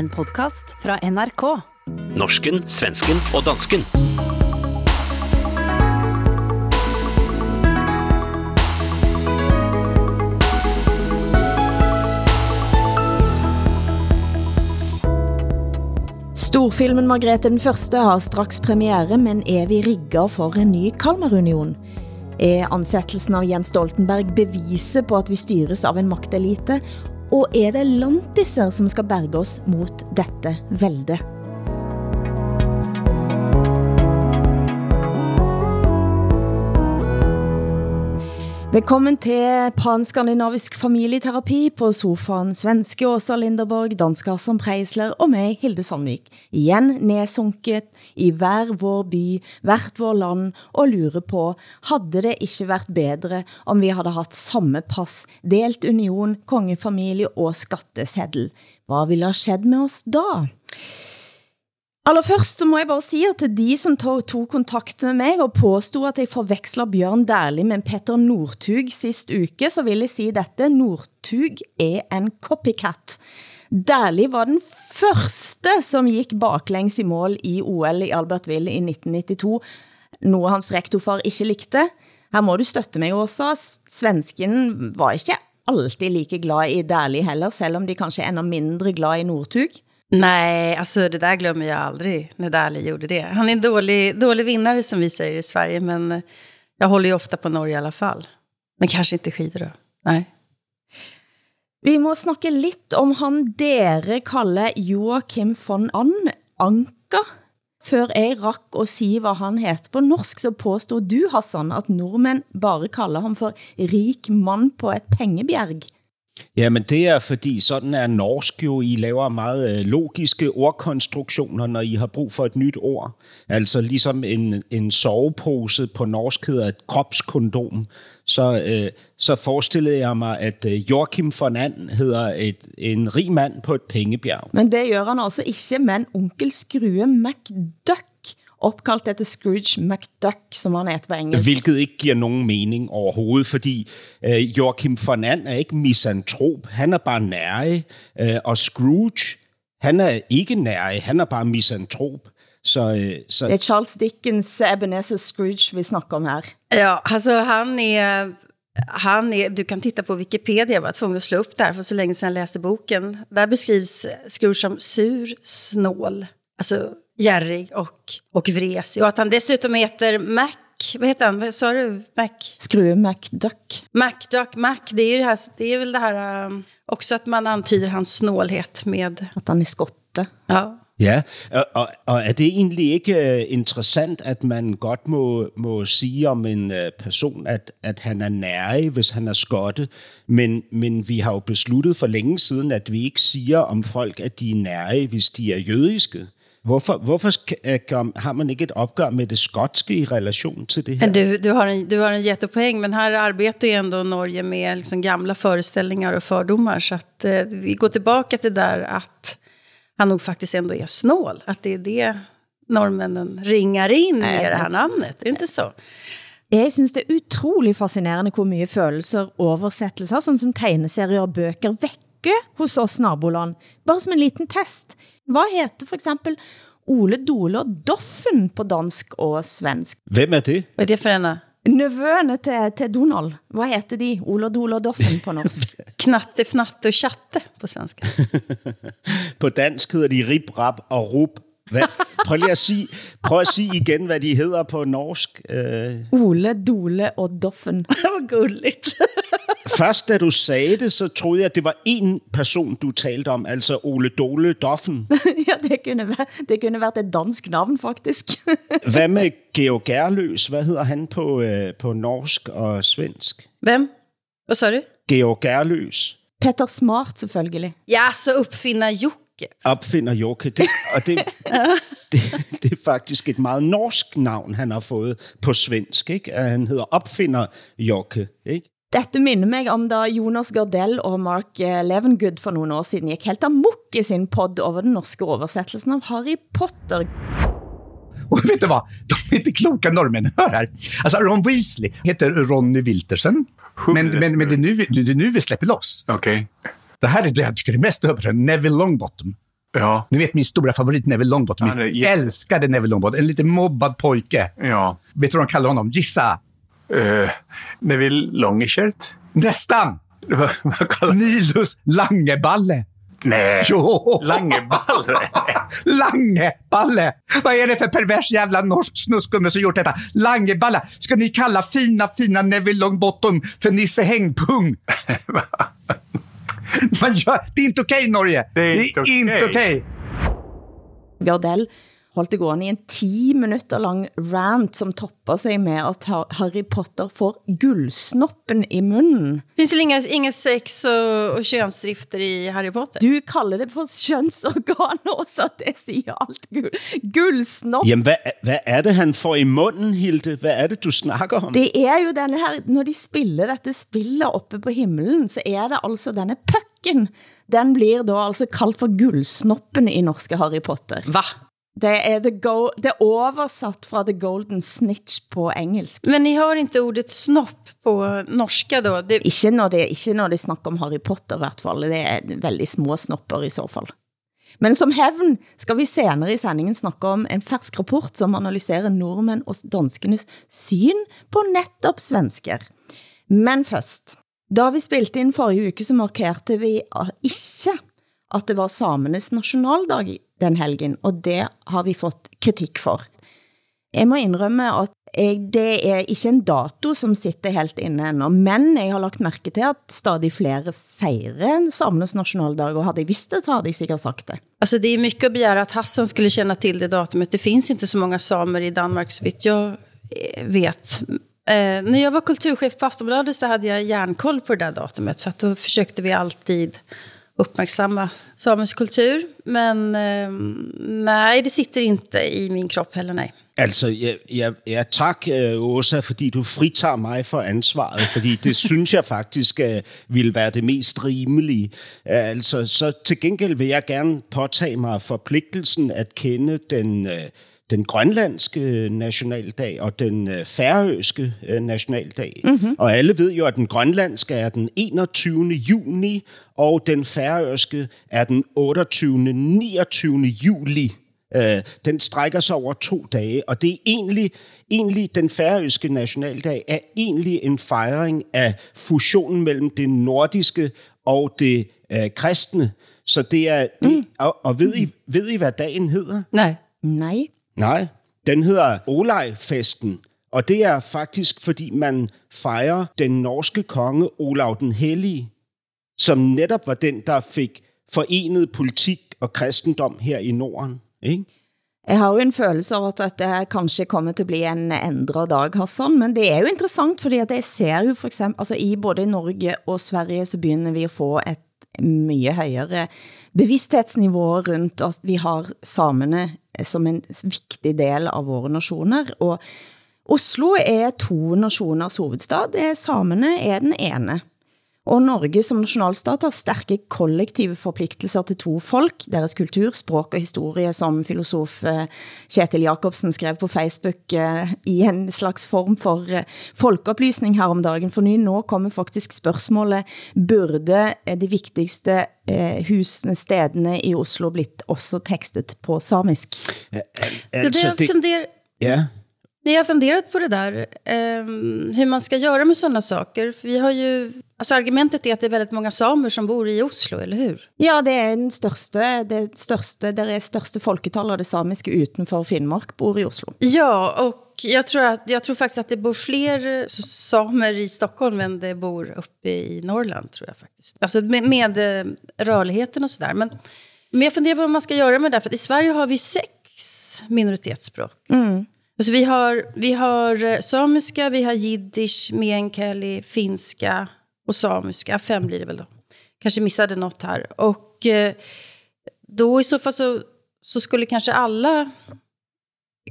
En podcast fra NRK. Norsken, svensken og dansken. Storfilmen Margrethe den Første har straks premiere, men er vi rigget for en ny Kalmarunion? Er ansættelsen av Jens Stoltenberg beviset på, at vi styres av en magtelite? Og er det lantiser, som skal berge os mot dette velde? Velkommen til Pan-Skandinavisk familieterapi på sofaen svenske Åsa Linderborg, dansker som Preisler og mig, Hilde Sandvik. Igen nedsunket i hver vår by, hvert vår land og lure på, hadde det ikke været bedre om vi hadde haft samme pass, delt union, kongefamilie og skatteseddel? Hvad ville have skjedd med oss da? Aller først så må jeg bare sige, at til de som tog, tog kontakt med mig og påstod at jeg forveksler Bjørn Dærlig med Petter Nordtug sist uke, så vil jeg sige dette. Nordtug er en copycat. Dærlig var den første som gik baklengs i mål i OL i Albertville i 1992, noget hans rektorfar ikke likte. Her må du støtte mig også. Svensken var ikke alltid like glad i Dærlig heller, selv om de kanskje er enda mindre glad i Nordtug. Nej, alltså det där glömmer jag aldrig när Dali gjorde det. Han är en dålig, dålig vinnare som vi säger i Sverige, men jag håller ju ofta på Norge i alla fall. Men kanske inte skidor då. Nej. Vi må snakke lidt om han dere kalder Joachim von An Anka. Før jeg rakk at si hvad han heter på norsk, så påstod du, Hassan, at nordmænd bare kalder ham for rik mand på et pengebjerg. Jamen det er fordi, sådan er norsk jo. I laver meget øh, logiske ordkonstruktioner, når I har brug for et nyt ord. Altså ligesom en, en sovepose på norsk hedder et kropskondom. Så, øh, så forestillede jeg mig, at øh, Joachim von And hedder et, en rig mand på et pengebjerg. Men det gør han altså ikke, men onkel Skrue McDuck opkaldt efter Scrooge McDuck, som han heter på engelsk. Hvilket ikke giver nogen mening overhovedet, fordi øh, Joachim von And er ikke misantrop, han er bare nære, øh, og Scrooge, han er ikke nære, han er bare misantrop. Så, øh, så... Det er Charles Dickens Ebenezer Scrooge, vi snakker om her. Ja, alltså han är... Han är, du kan titta på Wikipedia, jag var tvungen att slå upp där för så länge sedan jag läste boken. Där beskrivs Scrooge som sur, snål, alltså gärrig och, och vresig. Och att han dessutom heter Mac, vad heter han, sa du? Mac? Skrue McDuck. MacDuck, Mac, det är, ju det, här, det är väl det här um, också att man antyder hans snålhet med... At han er skotte. Ja. Ja, og, og, og er det egentlig ikke uh, interessant, at man godt må, må sige om en uh, person, at, at han er nære, hvis han er skotte, men, men vi har jo besluttet for længe siden, at vi ikke siger om folk, at de er nære, hvis de er jødiske. Hvorfor, hvorfor har man ikke et opgør med det skotske i relation til det her? Du, du, har en, du har en jättepoäng, men här arbetar ju ändå Norge med liksom gamla föreställningar och fördomar. Så att eh, vi går tillbaka till där att han nog faktiskt ändå är snål. Att det är det norrmännen ringar in i det här namnet. Är det inte så? Jeg synes det er utrolig fascinerende hvor mye følelser oversættelser, sådan som tegneserier og bøger, vækker hos oss naboland. Bare som en liten test. Hvad heter for eksempel Ole Dole og Doffen på dansk og svensk? Hvem er det? Hvad er det for en? Nevøerne til, til Donald. Hvad heter de? Ole Dole og Doffen på norsk. Knatte, fnatte og chatte på svensk. på dansk hedder de Rip, Rap og Rup. Hvad? Prøv lige at sige, prøv at sige igen, hvad de hedder på norsk. Uh... Ole, Dole og Doffen. det var gulligt. Først da du sagde det, så troede jeg, at det var en person, du talte om, altså Ole Dole Doffen. ja, det kunne, være, det kunne været et dansk navn, faktisk. Hvad med Georg Gerløs? Hvad hedder han på, øh, på norsk og svensk? Hvem? Hvad så det? Georg Gerløs. Peter Smart, selvfølgelig. Ja, så opfinder Jukke. Opfinder Jokke. Det, og det, det, det er faktisk et meget norsk navn, han har fået på svensk. Ikke? Han hedder Opfinder Jokke. Ikke? Dette minder mig om da Jonas Gardell og Mark eh, Levengood for nogle år siden gik helt amok i sin podd over den norske oversættelsen av Harry Potter. Och vet du vad? De är inte kloka norrmän. Hör här. Alltså Ron Weasley heter Ronny Wiltersen. Men, men, men det, är nu, det är nu vi släpper loss. Okej. Det här är det jag tycker är mest över. Neville Longbottom. Ja. Ni vet min stora favorit Neville Longbottom. Han är Jag älskade Neville Longbottom. En lite mobbad pojke. Ja. Vet du vad de kallar honom? Gissa! Uh, Neville Longershirt? Nästan! Nilus Langeballe. Nej. Jo! Langeballe? Langeballe! Vad är det för pervers jävla norsk snuskumme som gjort detta? Langeballe! Ska ni kalla fina, fina Neville Longbottom för Nisse Hängpung? Man gör, det är inte okej, Norge! Det är inte okej. inte okej! Gardell holdt det gående i en 10 minutter lang rant, som topper sig med at Ha- Harry Potter får guldsnoppen i munnen. Finns det inga, inga sex och, och könsdrifter i Harry Potter? Du kalder det for kjønnsorgan også, det siger alt. Guld, guldsnopp. Jamen, hvad, hvad er det, han får i munden, Hilde? Hvad er det, du snakker om? Det er jo denne her, når de spiller dette spillet oppe på himmelen, så er det altså denne pucken. Den blir da altså kaldt for guldsnoppen i norske Harry Potter. Va? Det er, the go det er oversatt fra The Golden Snitch på engelsk. Men ni har inte ordet snopp på norska då? Det, Ikke når det, ikke når det snakker om Harry Potter i hvert fall. Det er veldig små snopper i så fall. Men som hevn skal vi senere i sendingen snakke om en fersk rapport som analyserer nordmenn og danskenes syn på nettopp svensker. Men først, da vi spilte inn forrige uke, så markerte vi ikke at det var samenes nationaldag den helgen, og det har vi fått kritik for. Jeg må indrømme at jeg, det er ikke en dato som sitter helt inne endnu, men jeg har lagt mærke til at stadig flere fejrer samenes nationaldag, og havde jeg vidst det, så hade jeg sikkert sagt det. alltså det är mycket att begära att Hassan skulle känna till det datumet. Det finns inte så många samer i Danmark så vitt jag vet. Eh, när jag var kulturchef på Aftonbladet så hade jag järnkoll på det där datumet. För att då försökte vi alltid uppmärksamma samisk kultur. Men eh, nej, det sitter inte i min kropp heller, nej. Altså, ja, ja, ja tak, øh, Åsa, fordi du fritager mig for ansvaret, fordi det synes jeg faktisk øh, ville være det mest rimelige. Øh, Altså, så til gengæld vil jeg gerne påtage mig forpligtelsen at kende den, øh, den grønlandske nationaldag og den øh, færøske øh, nationaldag. Mm-hmm. Og alle ved jo, at den grønlandske er den 21. juni, og den færøske er den 28. 29. juli. Øh, den strækker sig over to dage, og det er egentlig, egentlig den færøske nationaldag er egentlig en fejring af fusionen mellem det nordiske og det øh, kristne. Så det er, det, mm. og, og ved, I, ved I, hvad dagen hedder? Nej. Nej. Nej, den hedder Olaj-festen, og det er faktisk, fordi man fejrer den norske konge Olav den Hellige, som netop var den, der fik forenet politik og kristendom her i Norden. Ikke? Jeg har jo en følelse av at dette kanskje kommer til at blive en ændret dag, Hassan, men det er jo interessant, fordi at jeg ser jo for eksempel, altså i både Norge og Sverige, så begynder vi at få et mye højere bevidsthedsniveau rundt at vi har samene Eh, som en vigtig del av våre nationer, og Oslo er to nationers hovedstad, det er samene er den ene. Og Norge som nationalstat har stærke kollektive forpligtelser til to folk, deres kultur, språk og historie, som filosof eh, Kjetil Jakobsen skrev på Facebook eh, i en slags form for eh, folkeoplysning her om dagen. For nu, nå kommer faktisk spørgsmålet, burde eh, de vigtigste eh, husene, stedene i Oslo blitt også tekstet på samisk? Det är det jag, funder, ja. det jag har funderat på det där, ehm, hur man ska göra med sådana saker. Vi har ju, alltså argumentet är att det är väldigt många samer som bor i Oslo, eller hur? Ja, det er den største, det største, der er største folketal av det samiske utenfor Finnmark bor i Oslo. Ja, och jag tror, att, jag tror faktiskt att det bor fler samer i Stockholm än det bor uppe i Norrland, tror jag faktiskt. Alltså med, med eh, rörligheten och sådär. Men, men jag funderar på vad man ska göra med det, för i Sverige har vi sex minoritetsspråk. Mm. Alltså vi har, vi har eh, samiska, vi har jiddisch, meänkieli, finska och samiska. Fem blir det väl då. Kanske missade något här. Och eh, då i så fall så, så skulle kanske alla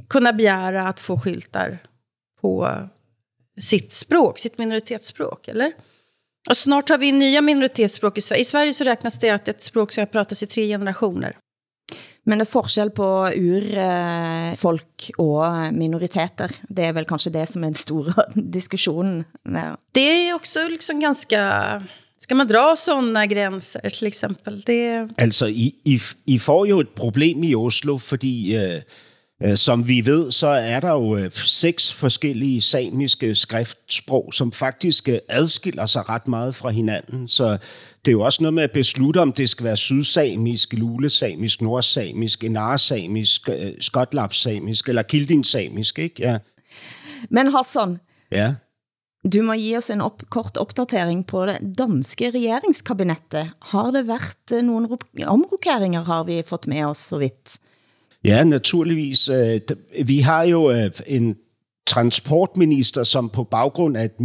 kunna begära att få skyltar på sitt språk, sitt minoritetsspråk, eller? Och snart har vi nya minoritetsspråk i Sverige. I Sverige så räknas det att ett språk ska pratas i tre generationer. Men det er forskel på urfolk og minoriteter. Det er vel kanskje det som er den store diskussionen. Ja. Det är också liksom ganska Ska man dra sådana gränser till exempel? Det... Altså, I, I, I får jo et problem i Oslo, fordi øh, som vi ved, så er der jo øh, seks forskellige samiske skriftsprog, som faktisk øh, adskiller sig ret meget fra hinanden. Så det er jo også noget med at beslutte, om det skal være sydsamisk, lulesamisk, nordsamisk, enarsamisk, øh, skotlapsamisk eller kildinsamisk, ikke? Ja. Men Hassan, ja. du må give os en op, kort opdatering på det danske regeringskabinettet. Har det været nogle ro- omrokeringer, har vi fået med os så vidt? Ja, naturligvis. Øh, vi har jo øh, en transportminister, som på baggrund af et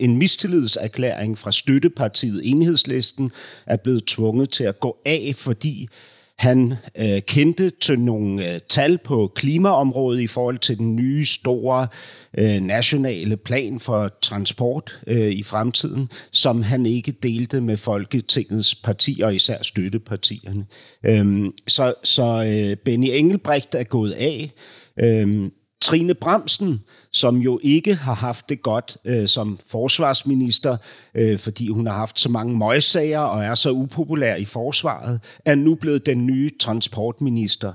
en mistillidserklæring fra støttepartiet Enhedslisten er blevet tvunget til at gå af, fordi han øh, kendte til nogle øh, tal på klimaområdet i forhold til den nye store øh, nationale plan for transport øh, i fremtiden, som han ikke delte med Folketingets partier, især støttepartierne. Øhm, så så øh, Benny Engelbrecht er gået af. Øhm, Trine Bremsen, som jo ikke har haft det godt øh, som forsvarsminister, øh, fordi hun har haft så mange møgssager og er så upopulær i forsvaret, er nu blevet den nye transportminister.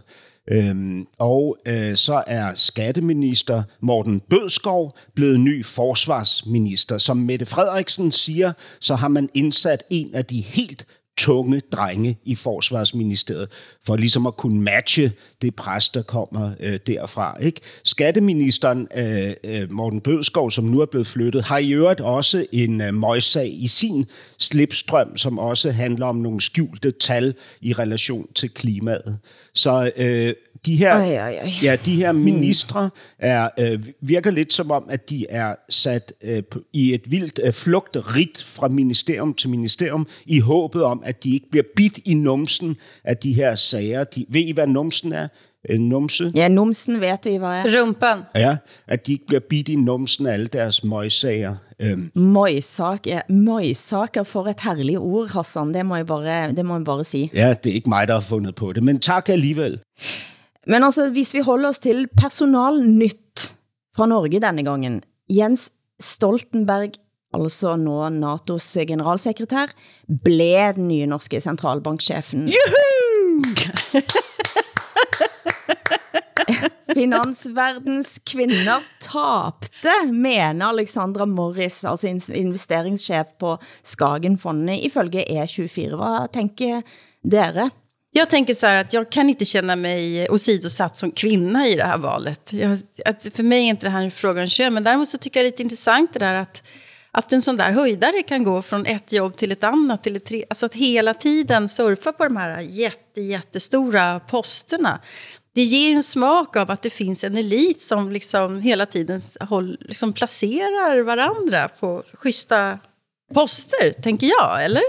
Øhm, og øh, så er skatteminister Morten Bødskov blevet ny forsvarsminister. Som Mette Frederiksen siger, så har man indsat en af de helt tunge drenge i forsvarsministeriet, for ligesom at kunne matche det pres, der kommer øh, derfra. Ikke? Skatteministeren, øh, øh, Morten Bødskov, som nu er blevet flyttet, har i øvrigt også en øh, møgssag i sin slipstrøm, som også handler om nogle skjulte tal i relation til klimaet. Så øh, de her, Ej, ej, ej. Ja, de her ministre er, øh, virker lidt som om, at de er sat øh, i et vildt øh, flugtrit fra ministerium til ministerium, i håbet om, at de ikke bliver bidt i numsen af de her sager. De, ved I, hvad numsen er? Numse? Ja, numsen hvad er. Rumpan. Ja, at de ikke bliver bidt i numsen af alle deres møgssager. Øhm, Møgsak, ja, møgsaker for et herligt ord, Hassan, det må jeg bare, det må jeg bare sige. ja, det er ikke mig, der har fundet på det, men tak alligevel. Men altså, hvis vi holder os til personalnytt fra Norge denne gangen. Jens Stoltenberg, altså nå NATO's generalsekretær, blev den nye norske centralbankchefen. Finansverdens kvinder tapte, mener Alexandra Morris, altså in- investeringschef på Skagenfondet, ifølge E24. Hvad tænker dere? Jag tänker så här att jag kan inte känna mig åsidosatt som kvinna i det här valet. Jag, att för mig är inte det här en fråga om kön, men däremot så tycker jag det är lite intressant det där att, att en sån där höjdare kan gå från ett jobb till ett annat, till ett tre, alltså att hela tiden surfa på de här jätte, jättestora posterna. Det ger en smak av att det finns en elit som liksom hela tiden håll, liksom placerar varandra på schyssta poster, tänker jag, eller?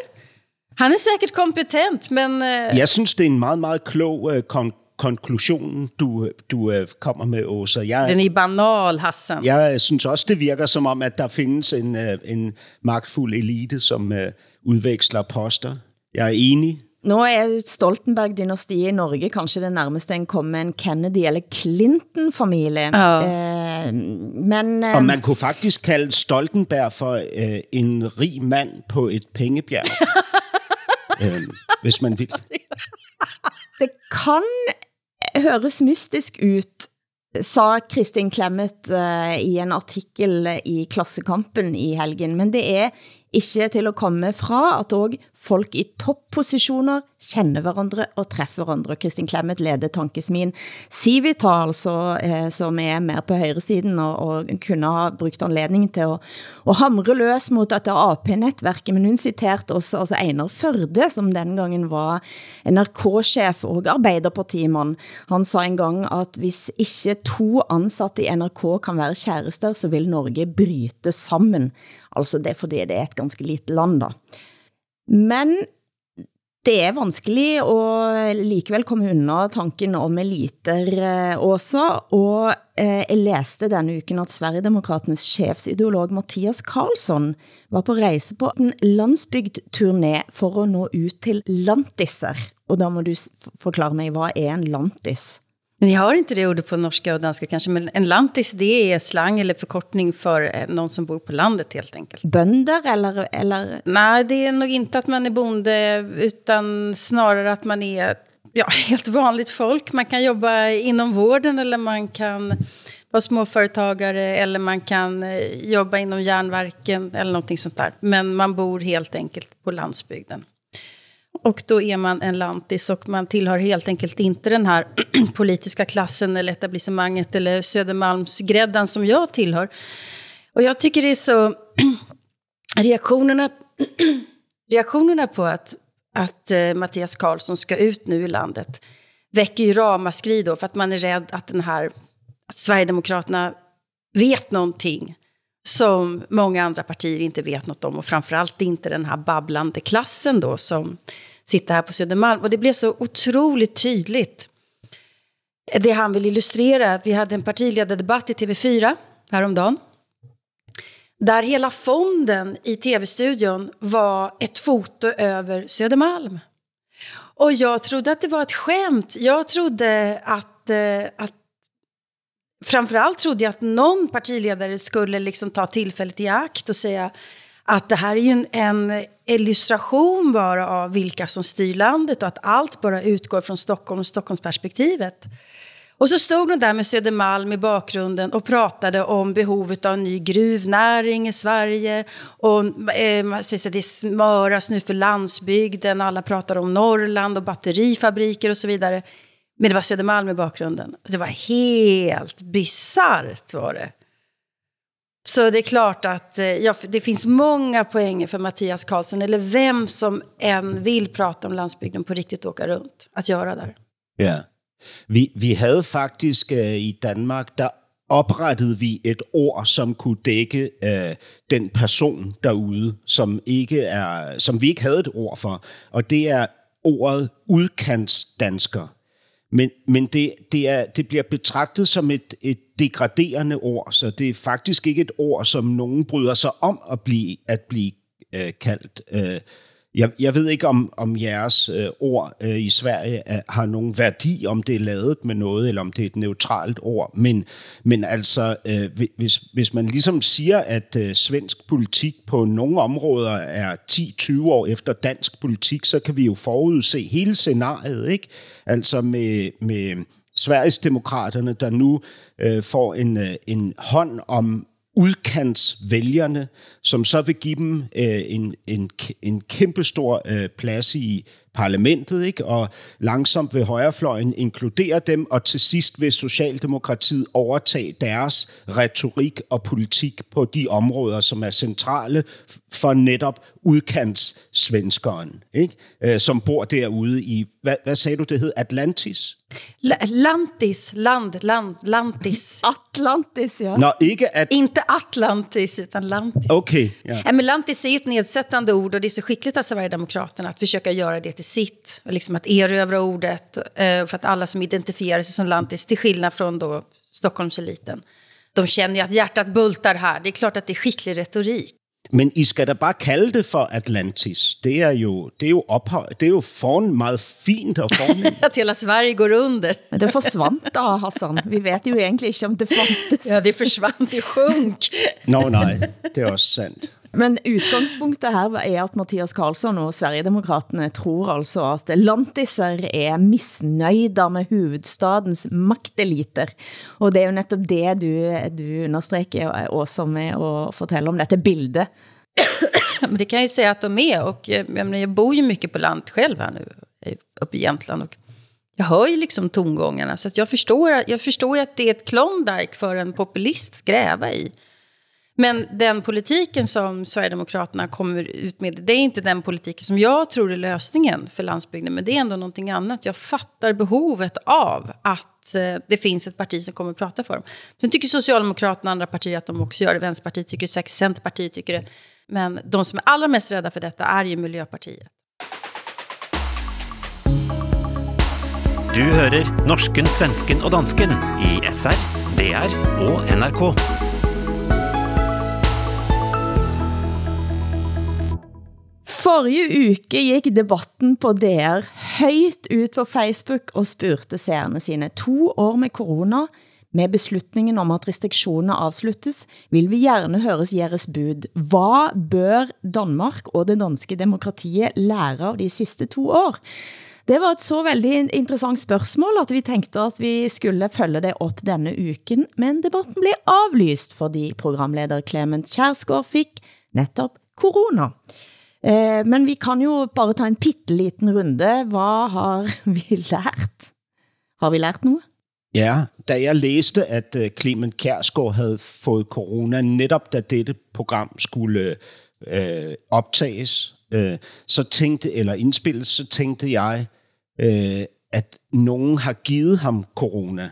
Han är säkert kompetent, men... eh, Jeg synes, det er en meget, meget klog øh, kon- konklusion, du, du øh, kommer med, Åsa. Jeg, Den är banal, Hassan. Jeg synes også, det virker som om, at der findes en, øh, en magtfuld elite, som øh, udveksler poster. Jeg er enig. Nå er Stoltenberg-dynastiet i Norge kanskje det nærmeste en kommer med en Kennedy- eller Clinton-familie. Ja. Eh, men eh, Og man kunne faktisk kalde Stoltenberg for øh, en rig mand på et pengebjerg. øh, hvis man vil. det kan høres mystisk ut, sa Kristin Klemmet eh, øh, i en artikel i Klassekampen i helgen, men det er ikke til at komme fra at også folk i toppositioner kender hverandre og træffer hverandre. Kristin Clemmet leder tankesmien Civital, altså, eh, som er mer på højresiden og, og kunne ha brugt anledningen til at, at hamre løs mot dette AP-netværket, men hun citerte også altså Einar Førde, som den gangen var NRK-chef og Arbeiderpartimann. Han sa en gang at hvis ikke to ansatte i NRK kan være kærester, så vil Norge bryte sammen. Altså det er fordi det er et ganske lite land da. Men det er vanskelig og likevel komme unna tanken om eliter eh, også, og eh, jeg læste denne uken at Sverigedemokraternes chefsideolog Mathias Karlsson var på rejse på en landsbygd turné for at nå ut til lantiser. Og der må du forklare mig, hvad er en lantis? Ni har inte det ordet på norska och danska kanske, men en lantis det är slang eller förkortning för eh, någon som bor på landet helt enkelt. Bønder, eller, eller Nej, det är nog inte att man är bonde, utan snarare att man är ja, helt vanligt folk. Man kan jobba inom vården eller man kan vara småföretagare eller man kan eh, jobba inom järnverken eller någonting sånt där. Men man bor helt enkelt på landsbygden. Och då är man en lantis och man tillhör helt enkelt inte den här politiska klassen eller etablissemanget eller Södermalmsgräddan som jag tillhör. Och jag tycker det är så... reaktionerna, reaktionerna på att, att eh, Mattias Karlsson ska ut nu i landet väcker ju ramaskri då för att man är rädd att, den här, att Sverigedemokraterna vet någonting som många andra partier inte vet något om och framförallt inte den här babblande klassen då som sitta här på Södermalm. Och det blev så otroligt tydligt det han vill illustrera. Vi hade en partiledardebatt i TV4 häromdagen där hela fonden i tv-studion var ett foto över Södermalm. Och jag trodde att det var ett skämt. Jag trodde att, eh, att framförallt trodde jag att någon partiledare skulle liksom ta tillfället i akt och säga att det här är ju en, en illustration bara av vilka som styr landet och att allt bara utgår från Stockholm och Stockholmsperspektivet. Och så stod hon där med Södermalm i bakgrunden och pratade om behovet av en ny gruvnäring i Sverige. Och eh, säger det smöras nu för landsbygden, alla pratar om Norrland och batterifabriker och så vidare. Men det var Södermalm i bakgrunden. Det var helt bisarrt var det. Så det är klart att eh, ja, det finns många poänger för Mattias Karlsson, eller vem som än vill prata om landsbygden på riktigt åka runt, att göra där. Ja. Vi, vi havde faktisk øh, i Danmark, der oprettede vi et ord, som kunne dække øh, den person derude, som, ikke er, som vi ikke havde et ord for. Og det er ordet udkantsdansker. Men, men det, det, er, det bliver betragtet som et, et degraderende ord, så det er faktisk ikke et ord, som nogen bryder sig om at blive, at blive øh, kaldt. Øh, jeg, jeg ved ikke, om, om jeres øh, ord øh, i Sverige er, har nogen værdi, om det er lavet med noget, eller om det er et neutralt ord. Men, men altså, øh, hvis, hvis man ligesom siger, at øh, svensk politik på nogle områder er 10-20 år efter dansk politik, så kan vi jo forudse hele scenariet, ikke? Altså med, med Sveriges demokraterne, der nu øh, får en, øh, en hånd om udkantsvælgerne, som så vil give dem øh, en, en, en kæmpestor øh, plads i parlamentet, ikke? og langsomt vil højrefløjen inkludere dem, og til sidst vil Socialdemokratiet overtage deres retorik og politik på de områder, som er centrale for netop udkantssvenskeren, ikke? Øh, som bor derude i, hvad, hvad sagde du, det hed? Atlantis? La- Lantis, land, land, lantis. Atlantis, ja. Nå, ikke at... Inte Atlantis, utan lantis. Okay, ja. Ja, men lantis är ju ett nedsättande ord och det är så skickligt av Sverigedemokraterna att försöka göra det till sitt. Liksom att erövra ordet eh, för att alla som identifierar sig som lantis, till skillnad från då Stockholmseliten, de känner ju att hjärtat bultar här. Det är klart att det är skicklig retorik. Men I skal da bare kalde det for Atlantis. Det er jo, det er jo, ophøj, det er jo foran, meget fint og fornemt. Att hela Sverige går under. Men det forsvandt da, Hassan. Vi vet jo egentlig ikke om det fantes. Ja, det försvann, det sjönk. Nå nej, det er også sandt. Men udgangspunktet her er at Mathias Karlsson og Sverigedemokraterne tror altså at lantiser er misnøjda med hovedstadens magteliter. Og det er jo netop det du, du understreker også med at fortælle om dette bilde. Men det kan jag ju säga att de är. Och jag, menar, jag bor ju mycket på land själv här nu, uppe i Jämtland. Och jag hör ju liksom tongångarna. Så att jag, förstår, jag förstår ju att det är ett Klondike för en populist att gräva i. Men den politiken som Sverigedemokraterna kommer ut med, det är inte den politiken som jag tror är lösningen för landsbygden. Men det är ändå någonting annat. Jag fattar behovet av att eh, det finns ett parti som kommer att prata för dem. Sen tycker Socialdemokraterna och andra partier att de också gör det. Vänsterpartiet tycker det, säkert Centerpartiet tycker det. Men de som är allra mest rädda för detta är ju Miljöpartiet. Du hører norsken, svensken og dansken i SR, DR og NRK. Forrige uke gik debatten på DR højt ut på Facebook og spurgte seerne sine. To år med corona, med beslutningen om at restriktionerne afsluttes, vil vi gerne høres jeres bud. Hvad bør Danmark og det danske demokratiet lære av de sidste to år? Det var et så veldig interessant spørgsmål, at vi tænkte, at vi skulle følge det op denne uken, men debatten blev aflyst, fordi programleder Clement Kjærsgaard fik netop corona. Eh, men vi kan jo bare ta en pitteliten runde. Hvad har vi lært? Har vi lært noget? Ja, da jeg læste, at eh, Clement Kærsgaard havde fået corona, netop da dette program skulle øh, optages, øh, så tænkte, eller indspilles, så tænkte jeg, øh, at nogen har givet ham corona.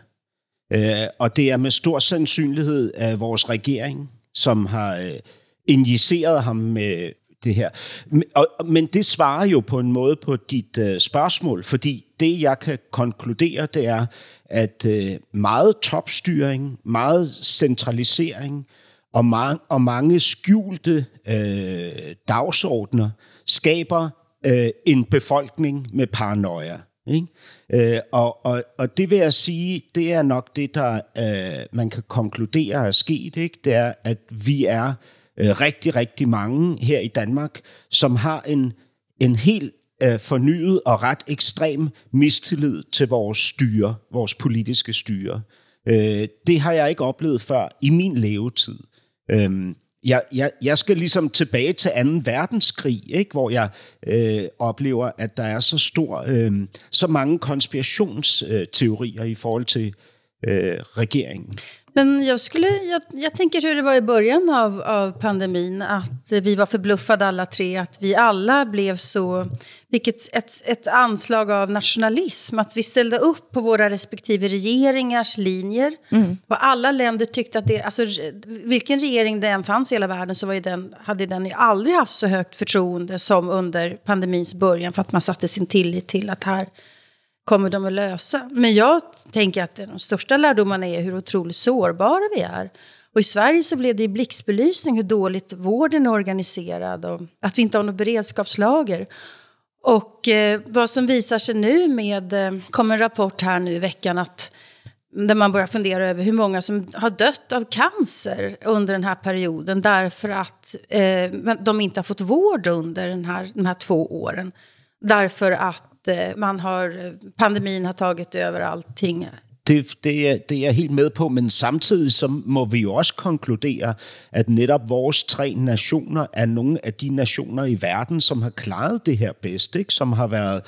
Øh, og det er med stor sandsynlighed af vores regering, som har øh, injiceret ham med det her. Men det svarer jo på en måde på dit øh, spørgsmål, fordi det, jeg kan konkludere, det er, at øh, meget topstyring, meget centralisering og, mange, og mange skjulte uh, dagsordner skaber en befolkning med paranoia. Ikke? Øh, og, og, og det vil jeg sige, det er nok det, der øh, man kan konkludere er sket. Ikke? Det er, at vi er øh, rigtig, rigtig mange her i Danmark, som har en, en helt øh, fornyet og ret ekstrem mistillid til vores styre, vores politiske styre. Øh, det har jeg ikke oplevet før i min levetid. Øh, jeg, jeg, jeg skal ligesom tilbage til 2. verdenskrig, ikke? hvor jeg øh, oplever, at der er så stor, øh, så mange konspirationsteorier i forhold til øh, regeringen. Men jag, skulle, jag, jag tänker hur det var i början av, av pandemin, att vi var förbluffade alla tre, att vi alla blev så, vilket ett, ett anslag av nationalism, att vi ställde upp på våra respektive regeringars linjer. Mm. Och alla länder tyckte att det, alltså vilken regering det än fanns i hela världen så var ju den, hade den ju aldrig haft så högt förtroende som under pandemins början, för att man satte sin tillit till att här kommer de att lösa. Men jag tänker att de största lärdomarna är hur otroligt sårbara vi är. Och i Sverige så blev det i blixtbelysning hur dåligt vården är organiserad och att vi inte har något beredskapslager. Och eh, vad som visar sig nu med, eh, kom en rapport här nu i veckan att där man börjar fundera över hur många som har dött av cancer under den här perioden därför att eh, de inte har fått vård under den här, de här två åren. Därför att Eh, man har, eh, pandemin har tagit över allting. Det, det, er, det er jeg helt med på, men samtidig så må vi jo også konkludere, at netop vores tre nationer er nogle af de nationer i verden, som har klaret det her bedst, ikke? som har været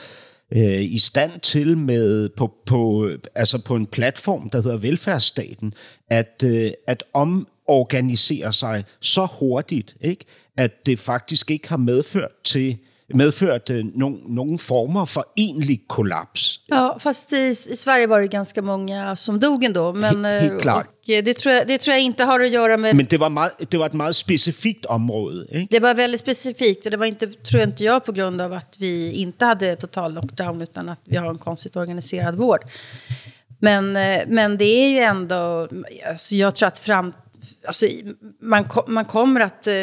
øh, i stand til med på, på, altså på en platform, der hedder velfærdsstaten, at, øh, at omorganisere sig så hurtigt, ikke? at det faktisk ikke har medført til øh, eh, någon, någon former för enlig kollaps. Ja, fast i, i Sverige var det ganska många som dog ändå. Men, helt, helt klart. Och det, tror jag, det tror jag inte har att göra med... Men det var, meget, det var ett meget specifikt område. Ikke? Det var väldigt specifikt och det var inte, tror jag inte jag, på grund av att vi inte hade total lockdown utan att vi har en konstigt organiserad vård. Men, eh, men det är ju ändå, alltså jag tror att fram, alltså man, man kommer att eh,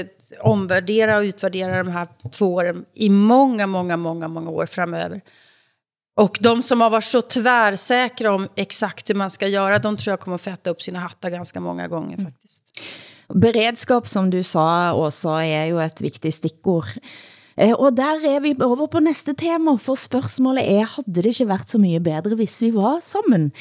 omvärdera och utvärdera de här två åren i många, många, många, många år framöver. Och de som har varit så tvärsäkra om exakt hur man ska göra, de tror jag kommer att fätta upp sina hattar ganska många gånger faktiskt. Beredskap, som du sa, også er jo et vigtigt stikkord. Eh, og der er vi over på næste tema, for spørgsmålet er, hadde det ikke været så mye bedre, hvis vi var sammen?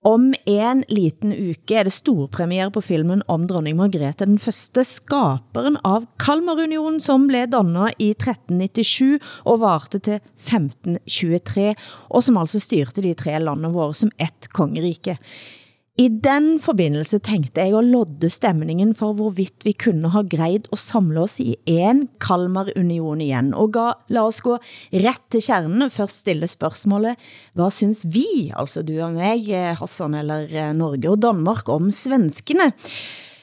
Om en liten uke er det storpremiere på filmen om dronning Margrethe, den første skaperen av Kalmarunionen, som blev dannet i 1397 og varte til 1523, og som altså styrte de tre landene våre som ett kongerike. I den forbindelse tænkte jeg at lodde stemningen for hvorvidt vi kunne ha greid at samle oss i en Kalmar-union igen. Og ga, la oss gå ret til kjernen, først stille spørgsmålet, hvad synes vi, altså du og mig, Hassan, eller eh, Norge og Danmark, om svenskene?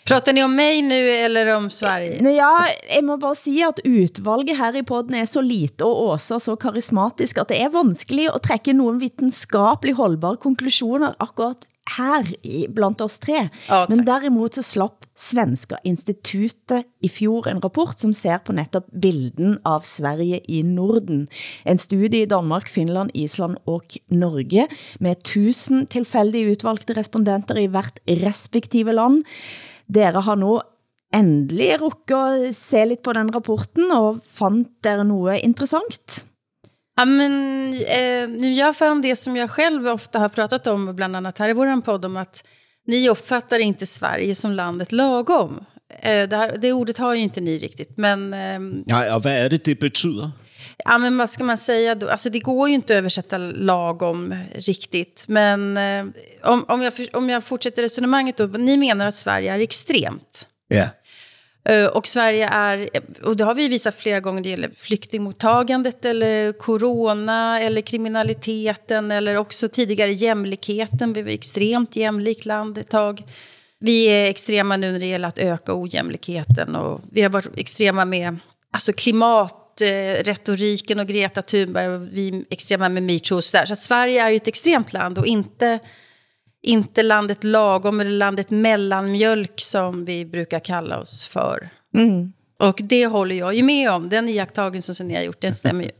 Pratar ni om mig nu eller om Sverige? Ja, jeg må bare sige, at utvalget her i podden er så lite og Åsa så karismatisk, at det er vanskelig at trække nogen videnskabelig holdbare konklusioner akkurat her i, blandt oss tre. Ja, Men tack. derimot så slapp Svenska institutet i fjor en rapport som ser på netop bilden av Sverige i Norden. En studie i Danmark, Finland, Island og Norge med 1000 tilfældige utvalgte respondenter i hvert respektive land. Dere har nu endelig rukket at se lidt på den rapporten, og fandt dere noget interessant? Ja, men, eh, nu jag fann det som jag själv ofta har pratat om, bland annat här i vår podd, om att ni uppfattar inte Sverige som landet lagom. Eh, det, här, det ordet har ju inte ni riktigt, men... ehm, Nej, og hvad er det, det betyder? Ja, men vad ska man säga då? Alltså det går ju inte att översätta lagom riktigt. Men eh, om, om, jag, om jag fortsätter resonemanget då. Ni menar att Sverige är extremt. Ja. Eh, Eh, och Sverige är, och det har vi visat flera gånger, det gäller flyktingmottagandet eller corona eller kriminaliteten eller också tidigare jämlikheten. Vi var extremt jämlikt land ett tag. Vi är extrema nu när det gäller att öka ojämlikheten och vi har varit extrema med alltså klimatretoriken och Greta Thunberg och vi är extrema med metoo och så där. Så att Sverige är ju ett extremt land och inte inte landet lagom eller landet mellanmjölk som vi brukar kalla oss för. Och det håller jag ju med om. Den iakttagelsen som ni har gjort, den stämmer ju.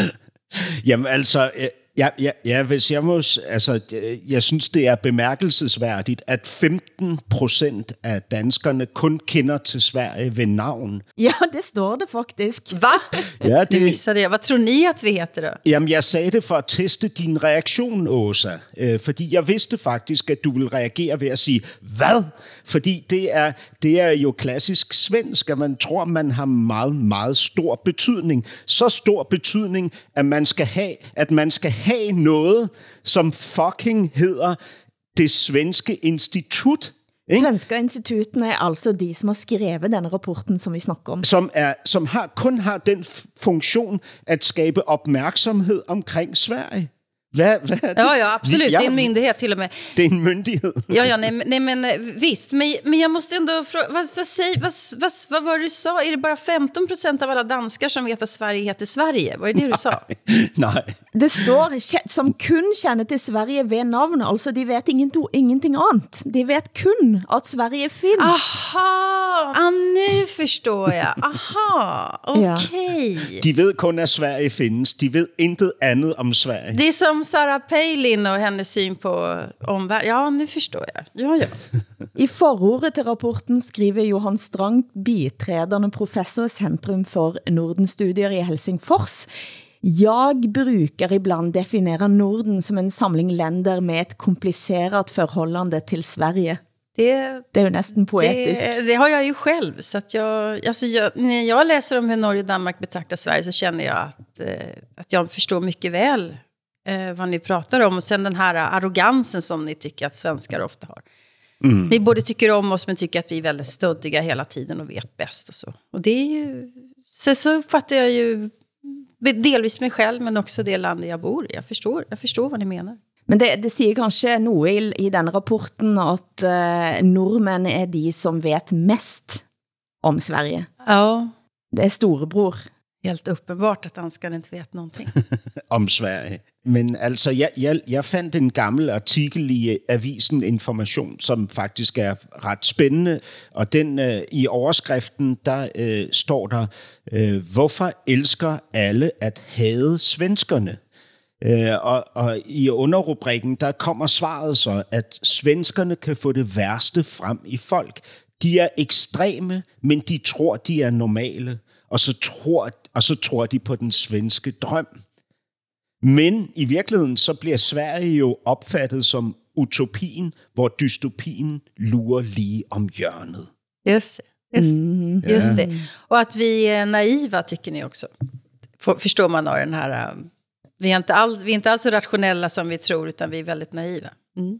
Jamen altså, øh, ja, ja, ja, hvis jeg må, altså, jeg synes, det er bemærkelsesværdigt, at 15 procent af danskerne kun kender til Sverige ved navn. Ja, det står det faktisk. Va? Ja, det, missade jag. Vad tror ni att vi heter då? Jamen, jeg sagde det for at teste din reaktion, Åsa. Øh, fordi jeg vidste faktisk, at du ville reagere ved at sige, hvad? Fordi det er, det er jo klassisk svensk, at man tror, man har meget, meget stor betydning. Så stor betydning, at man skal have, at man skal have noget, som fucking hedder det svenske institut. Ikke? Svenska instituten er altså de, som har skrevet denne rapporten, som vi snakker om. som, er, som har, kun har den funktion at skabe opmærksomhed omkring Sverige. Hvad, hvad er det? Ja, ja, absolut. Ja, Det är en myndighet till och med. Det er en myndighed. Ja, ja, nej, men- nej men eh, visst. Men, men jag måste ändå fråga, vad, vad, säg, vad, vad, vad var det du sa? Är det bara 15 procent av alla danskar som vet att Sverige heter Sverige? Var det det du sa? Nej. Det står som kun kender til Sverige ved navn, altså de vet ingen, ingenting andet. De vet kun at Sverige findes. Aha! Ah, nu förstår jag. Aha, Ja. okej. De ved kun, at Sverige findes. De ved intet andet om Sverige. Det är som Sarah Palin och hennes syn på omvärlden. Ja, nu förstår jag. Ja, ja. I forordet til rapporten skriver Johan Strang, bitrædende professor i Centrum for Nordenstudier i Helsingfors. Jeg brukar ibland definera Norden som en samling länder med ett komplicerat förhållande till Sverige. Det, Det er jo næsten poetisk. det, det har jag ju själv. Så att jag, alltså jag, när jag läser om hur Norge och Danmark betraktar Sverige så känner jag att, eh, att jag förstår mycket väl eh, vad ni pratar om. Och sen den här arrogansen som ni tycker att svenskar ofta har. Ni både tycker om oss men tycker att vi är väldigt stöddiga hela tiden och vet bäst och så. Och det är ju... Sen så uppfattar jag ju delvis mig själv men också det land jag bor i. Jag förstår, jag förstår vad ni menar. Men det, det siger kanskje noget i, i den rapporten, at uh, nordmænd er de, som vet mest om Sverige. Ja, Det er storebror helt uppenbart att danskarna inte vet någonting. om Sverige. Men altså, jeg, jeg, jeg fandt en gammel artikel i øh, avisen Information, som faktisk er ret spændende, og den øh, i overskriften, der øh, står der, øh, hvorfor elsker alle at hade svenskerne? Øh, og, og i underrubrikken, der kommer svaret så, at svenskerne kan få det værste frem i folk. De er ekstreme, men de tror, de er normale, og så tror, og så tror de på den svenske drøm. Men i virkeligheden så bliver Sverige jo opfattet som utopien, hvor dystopien lurer lige om hjørnet. Just det. Just, just det. Och att vi är naiva tycker ni också. Förstår man av den här... um, Vi är, inte alls, vi är inte alls så rationella som vi tror, utan vi är väldigt naiva. Mm.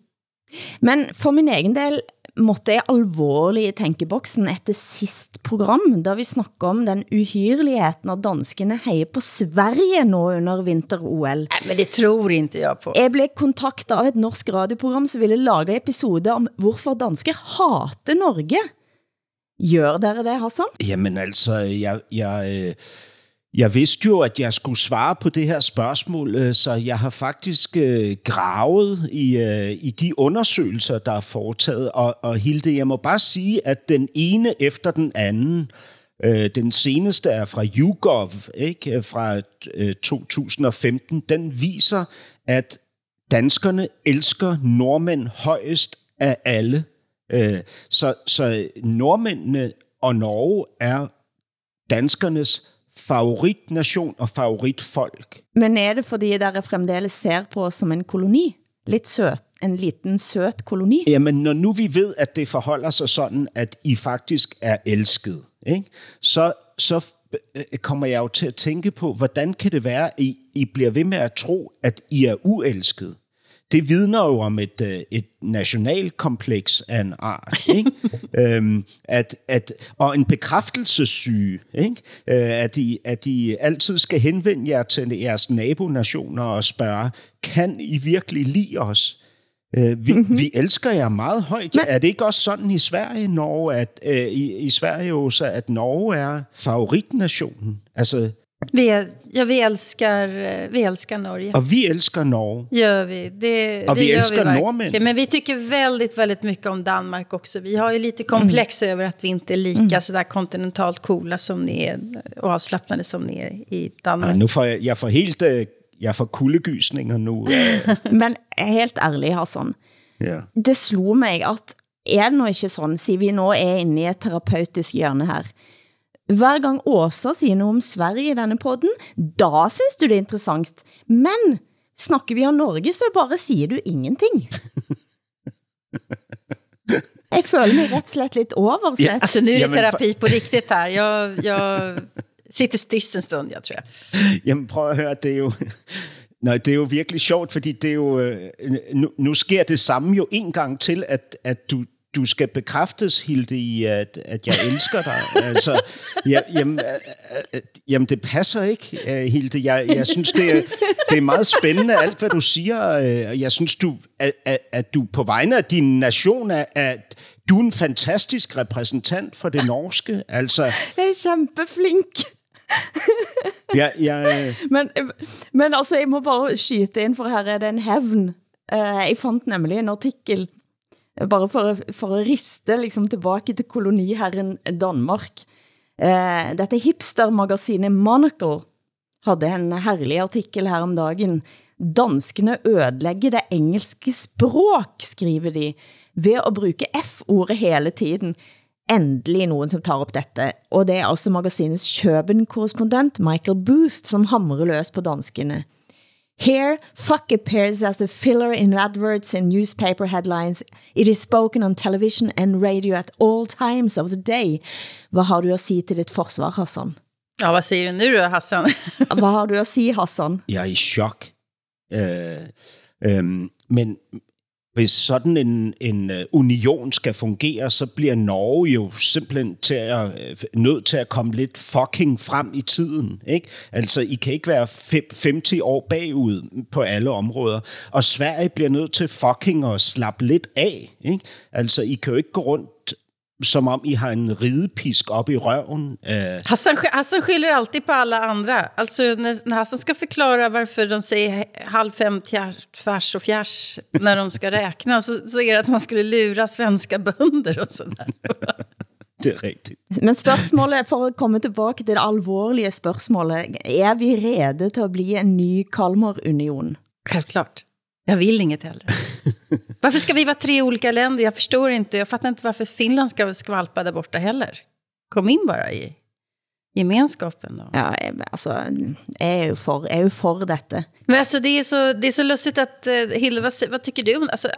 Men for min egen del måtte jeg alvorlig i tænkeboksen efter sist program, da vi snakker om den uhyrligheten, at danskene hejer på Sverige nå under vinter-OL. Nej, men det tror inte jag på. Jeg blev kontaktet av et norsk radioprogram, som ville lage episode om, hvorfor dansker hater Norge. Gør dere det, Hassan? Jamen altså, jeg, jeg, øh, jeg vidste jo, at jeg skulle svare på det her spørgsmål, øh, så jeg har faktisk øh, gravet i, øh, i de undersøgelser, der er foretaget. Og, og Hilde, jeg må bare sige, at den ene efter den anden, den seneste er fra YouGov, ikke? fra 2015, den viser, at danskerne elsker nordmænd højest af alle. Så, så nordmændene og Norge er danskernes favoritnation og favoritfolk. Men er det fordi der fremdeles ser på os som en koloni? Lidt søt, en liten søt koloni? Jamen, når nu vi ved, at det forholder sig sådan, at I faktisk er elsket, ikke? Så, så øh, kommer jeg jo til at tænke på, hvordan kan det være, at I, I bliver ved med at tro, at I er uelsket? Det vidner jo om et, øh, et nationalkompleks af en art. Ikke? øhm, at, at, og en bekræftelsessyge, ikke? Øh, at, I, at I altid skal henvende jer til jeres nabonationer og spørge, kan I virkelig lide os? Øh, vi, mm-hmm. vi elsker jer meget højt. Men... Er det ikke også sådan i Sverige, Norge, at øh, i, i Sverige også, at Norge er favoritnationen? Altså, vi, ja, vi, älskar, vi älskar Norge. Och vi älskar Norge. Gör vi. Det, och det vi gör älskar vi norrmän. Men vi tycker väldigt, väldigt mycket om Danmark också. Vi har ju lite komplex mm. över att vi inte är lika mm. sådär kontinentalt coola som ni är och avslappnade som ni är i Danmark. Ja, nu får jeg, jeg får helt øh, jeg får kuldegysninger nu. Men helt ærlig, Hassan. Ja. Det slog mig, at er det nå ikke sådan, siger vi nå er inde i et terapeutisk hjørne her, hver gang Åsa siger noget om Sverige i denne podden, da synes du det er interessant. Men snakker vi om Norge, så bare siger du ingenting. Jeg føler mig ret slet lidt oversett. Ja, alltså nu är det terapi på riktigt här. Jag, jag sitter styst en stund, jeg tror jeg. Jamen prøv at høre, det er jo... Nej, det er jo virkelig sjovt, fordi det er jo, øh, nu, nu sker det samme jo en gang til, at, at du, du skal bekræftes, Hilde, i, at, at jeg elsker dig. altså, ja, jamen, jamen, det passer ikke, Hilde. Jeg, jeg synes, det er, det er meget spændende, alt hvad du siger. Jeg synes, du, at, at du på vegne af din nation er, at du er en fantastisk repræsentant for det norske. Altså, jeg er kæmpeflink. ja, ja, men, men altså, jeg må bare skyte ind, for her er det en hævn. Jeg fandt nemlig en artikel bare for, for at riste liksom tilbage til koloniherren Danmark. Eh, dette hipstermagasinet Monocle havde en herlig artikel her om dagen. Danskene ødelægger det engelske språk, skriver de, ved at bruge F-ordet hele tiden. Endelig nogen, som tar op dette. Og det er altså magasinets Køben-korrespondent Michael Boost, som hamrer løs på danskene. Here, fuck appears as a filler in adverts and newspaper headlines. It is spoken on television and radio at all times of the day. Vad har du att säga till ditt försvar, Hassan? Ja, vad säger du nu då, Hassan? vad har du att säga, Hassan? Jeg er i chok. Øh, øh, men hvis sådan en, en øh, union skal fungere, så bliver Norge jo simpelthen til at, øh, nødt til at komme lidt fucking frem i tiden. Ikke? Altså, I kan ikke være 50 år bagud på alle områder. Og Sverige bliver nødt til fucking at slappe lidt af. Ikke? Altså, I kan jo ikke gå rundt som om I har en ridepisk op i røven. Uh... Hassan, Hassan skyller alltid på alla andra. Alltså när, när Hassan ska förklara varför de säger halv fem tvärs och fjärs när de ska räkna så, så är det att man skulle lura svenska bönder och sådär. det er rigtigt. Men spørgsmålet, for at komme tilbage til det alvorlige spørgsmålet, er vi rede til at blive en ny Kalmarunion? Självklart. Jag vill inget heller. Varför ska vi vara tre olika länder? Jag förstår inte. Jag fattar inte varför Finland ska skvalpa där borta heller. Kom in bara i gemenskapen då. Ja, alltså, jag är ju för, är ju för detta. Men alltså det är så, det är så lustigt att, uh, Hilde, vad, vad tycker du? Alltså,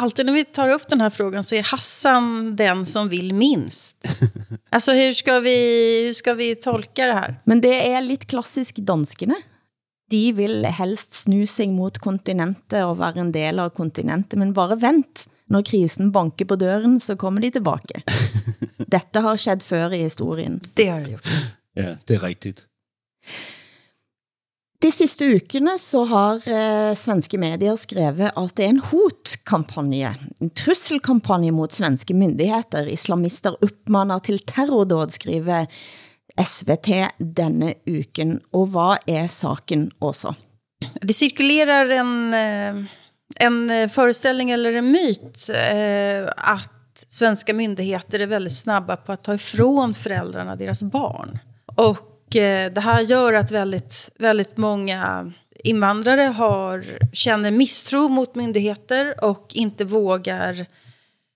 alltid när vi tar upp den här frågan så är Hassan den som vill minst. alltså hur ska vi, hur ska vi tolka det här? Men det är lite klassisk danskene de vil helst snu sig mot kontinentet og være en del av kontinentet, men bare vent, når krisen banker på døren, så kommer de tilbage. Dette har skett før i historien. Det har det gjort. Ja, det er rigtigt. De sidste ukene så har eh, svenske medier skrevet at det er en hot-kampagne, en trusselkampagne mot svenske myndigheter. Islamister uppmanar til terrordåd, skriver SVT denne uken. Og hvad er saken også? Det cirkulerar en, eh, en eh, föreställning eller en myt eh, att svenska myndigheter är väldigt snabba på att ta ifrån föräldrarna deras barn. Och eh, det här gör att väldigt, väldigt många invandrare har, känner misstro mot myndigheter och inte vågar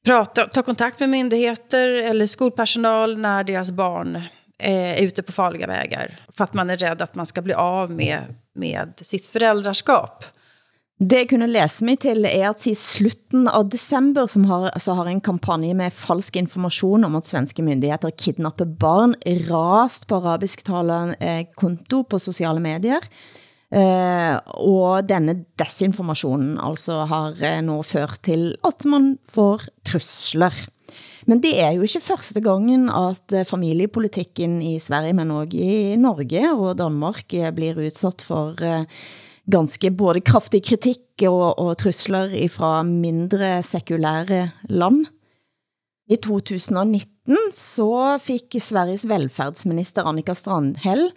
prata, ta kontakt med myndigheter eller skolpersonal när deras barn är ute på farliga vägar. För att man är rädd att man ska bli av med, med sitt föräldraskap. Det jeg kunne læse mig til er at i slutten av december som har, så har en kampagne med falsk information om at svenske myndigheter kidnapper barn rast på arabisktalende eh, konto på sociale medier. Eh, og denne desinformationen altså har eh, nå ført til at man får trusler. Men det er jo ikke første gangen at eh, familiepolitikken i Sverige, men også i Norge og Danmark eh, blir udsat for eh, ganske både kraftig kritik og, og trusler fra mindre sekulære land. I 2019 så fik Sveriges velfærdsminister Annika Strandhäll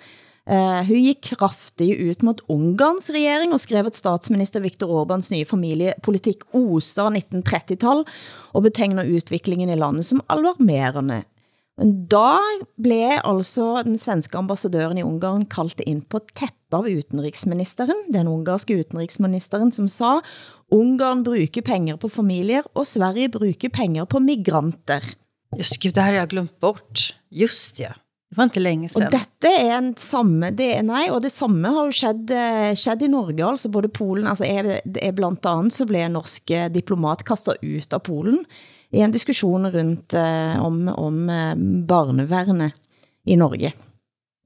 Uh, hun gik kraftigt ut mot Ungarns regering og skrev at statsminister Viktor Orbans nye familiepolitik oser 1930-tal og betegner utviklingen i landet som alarmerende. Men da blev altså den svenske ambassadøren i Ungarn kaldt ind på teppe av utenriksministeren, den ungarske utenriksministeren, som sa, Ungarn bruger penger på familier, og Sverige bruger penger på migranter. Just gud, det här har jag glömt bort. Just ja. Det var inte länge sedan. Og dette er en samme, det er, nej, og det samme har jo skjedd, eh, skjedd i Norge, altså både Polen, altså er, er blandt andet så blev en norsk eh, diplomat kastet ut av Polen i en diskussion rundt eh, om, om eh, barnevernet i Norge.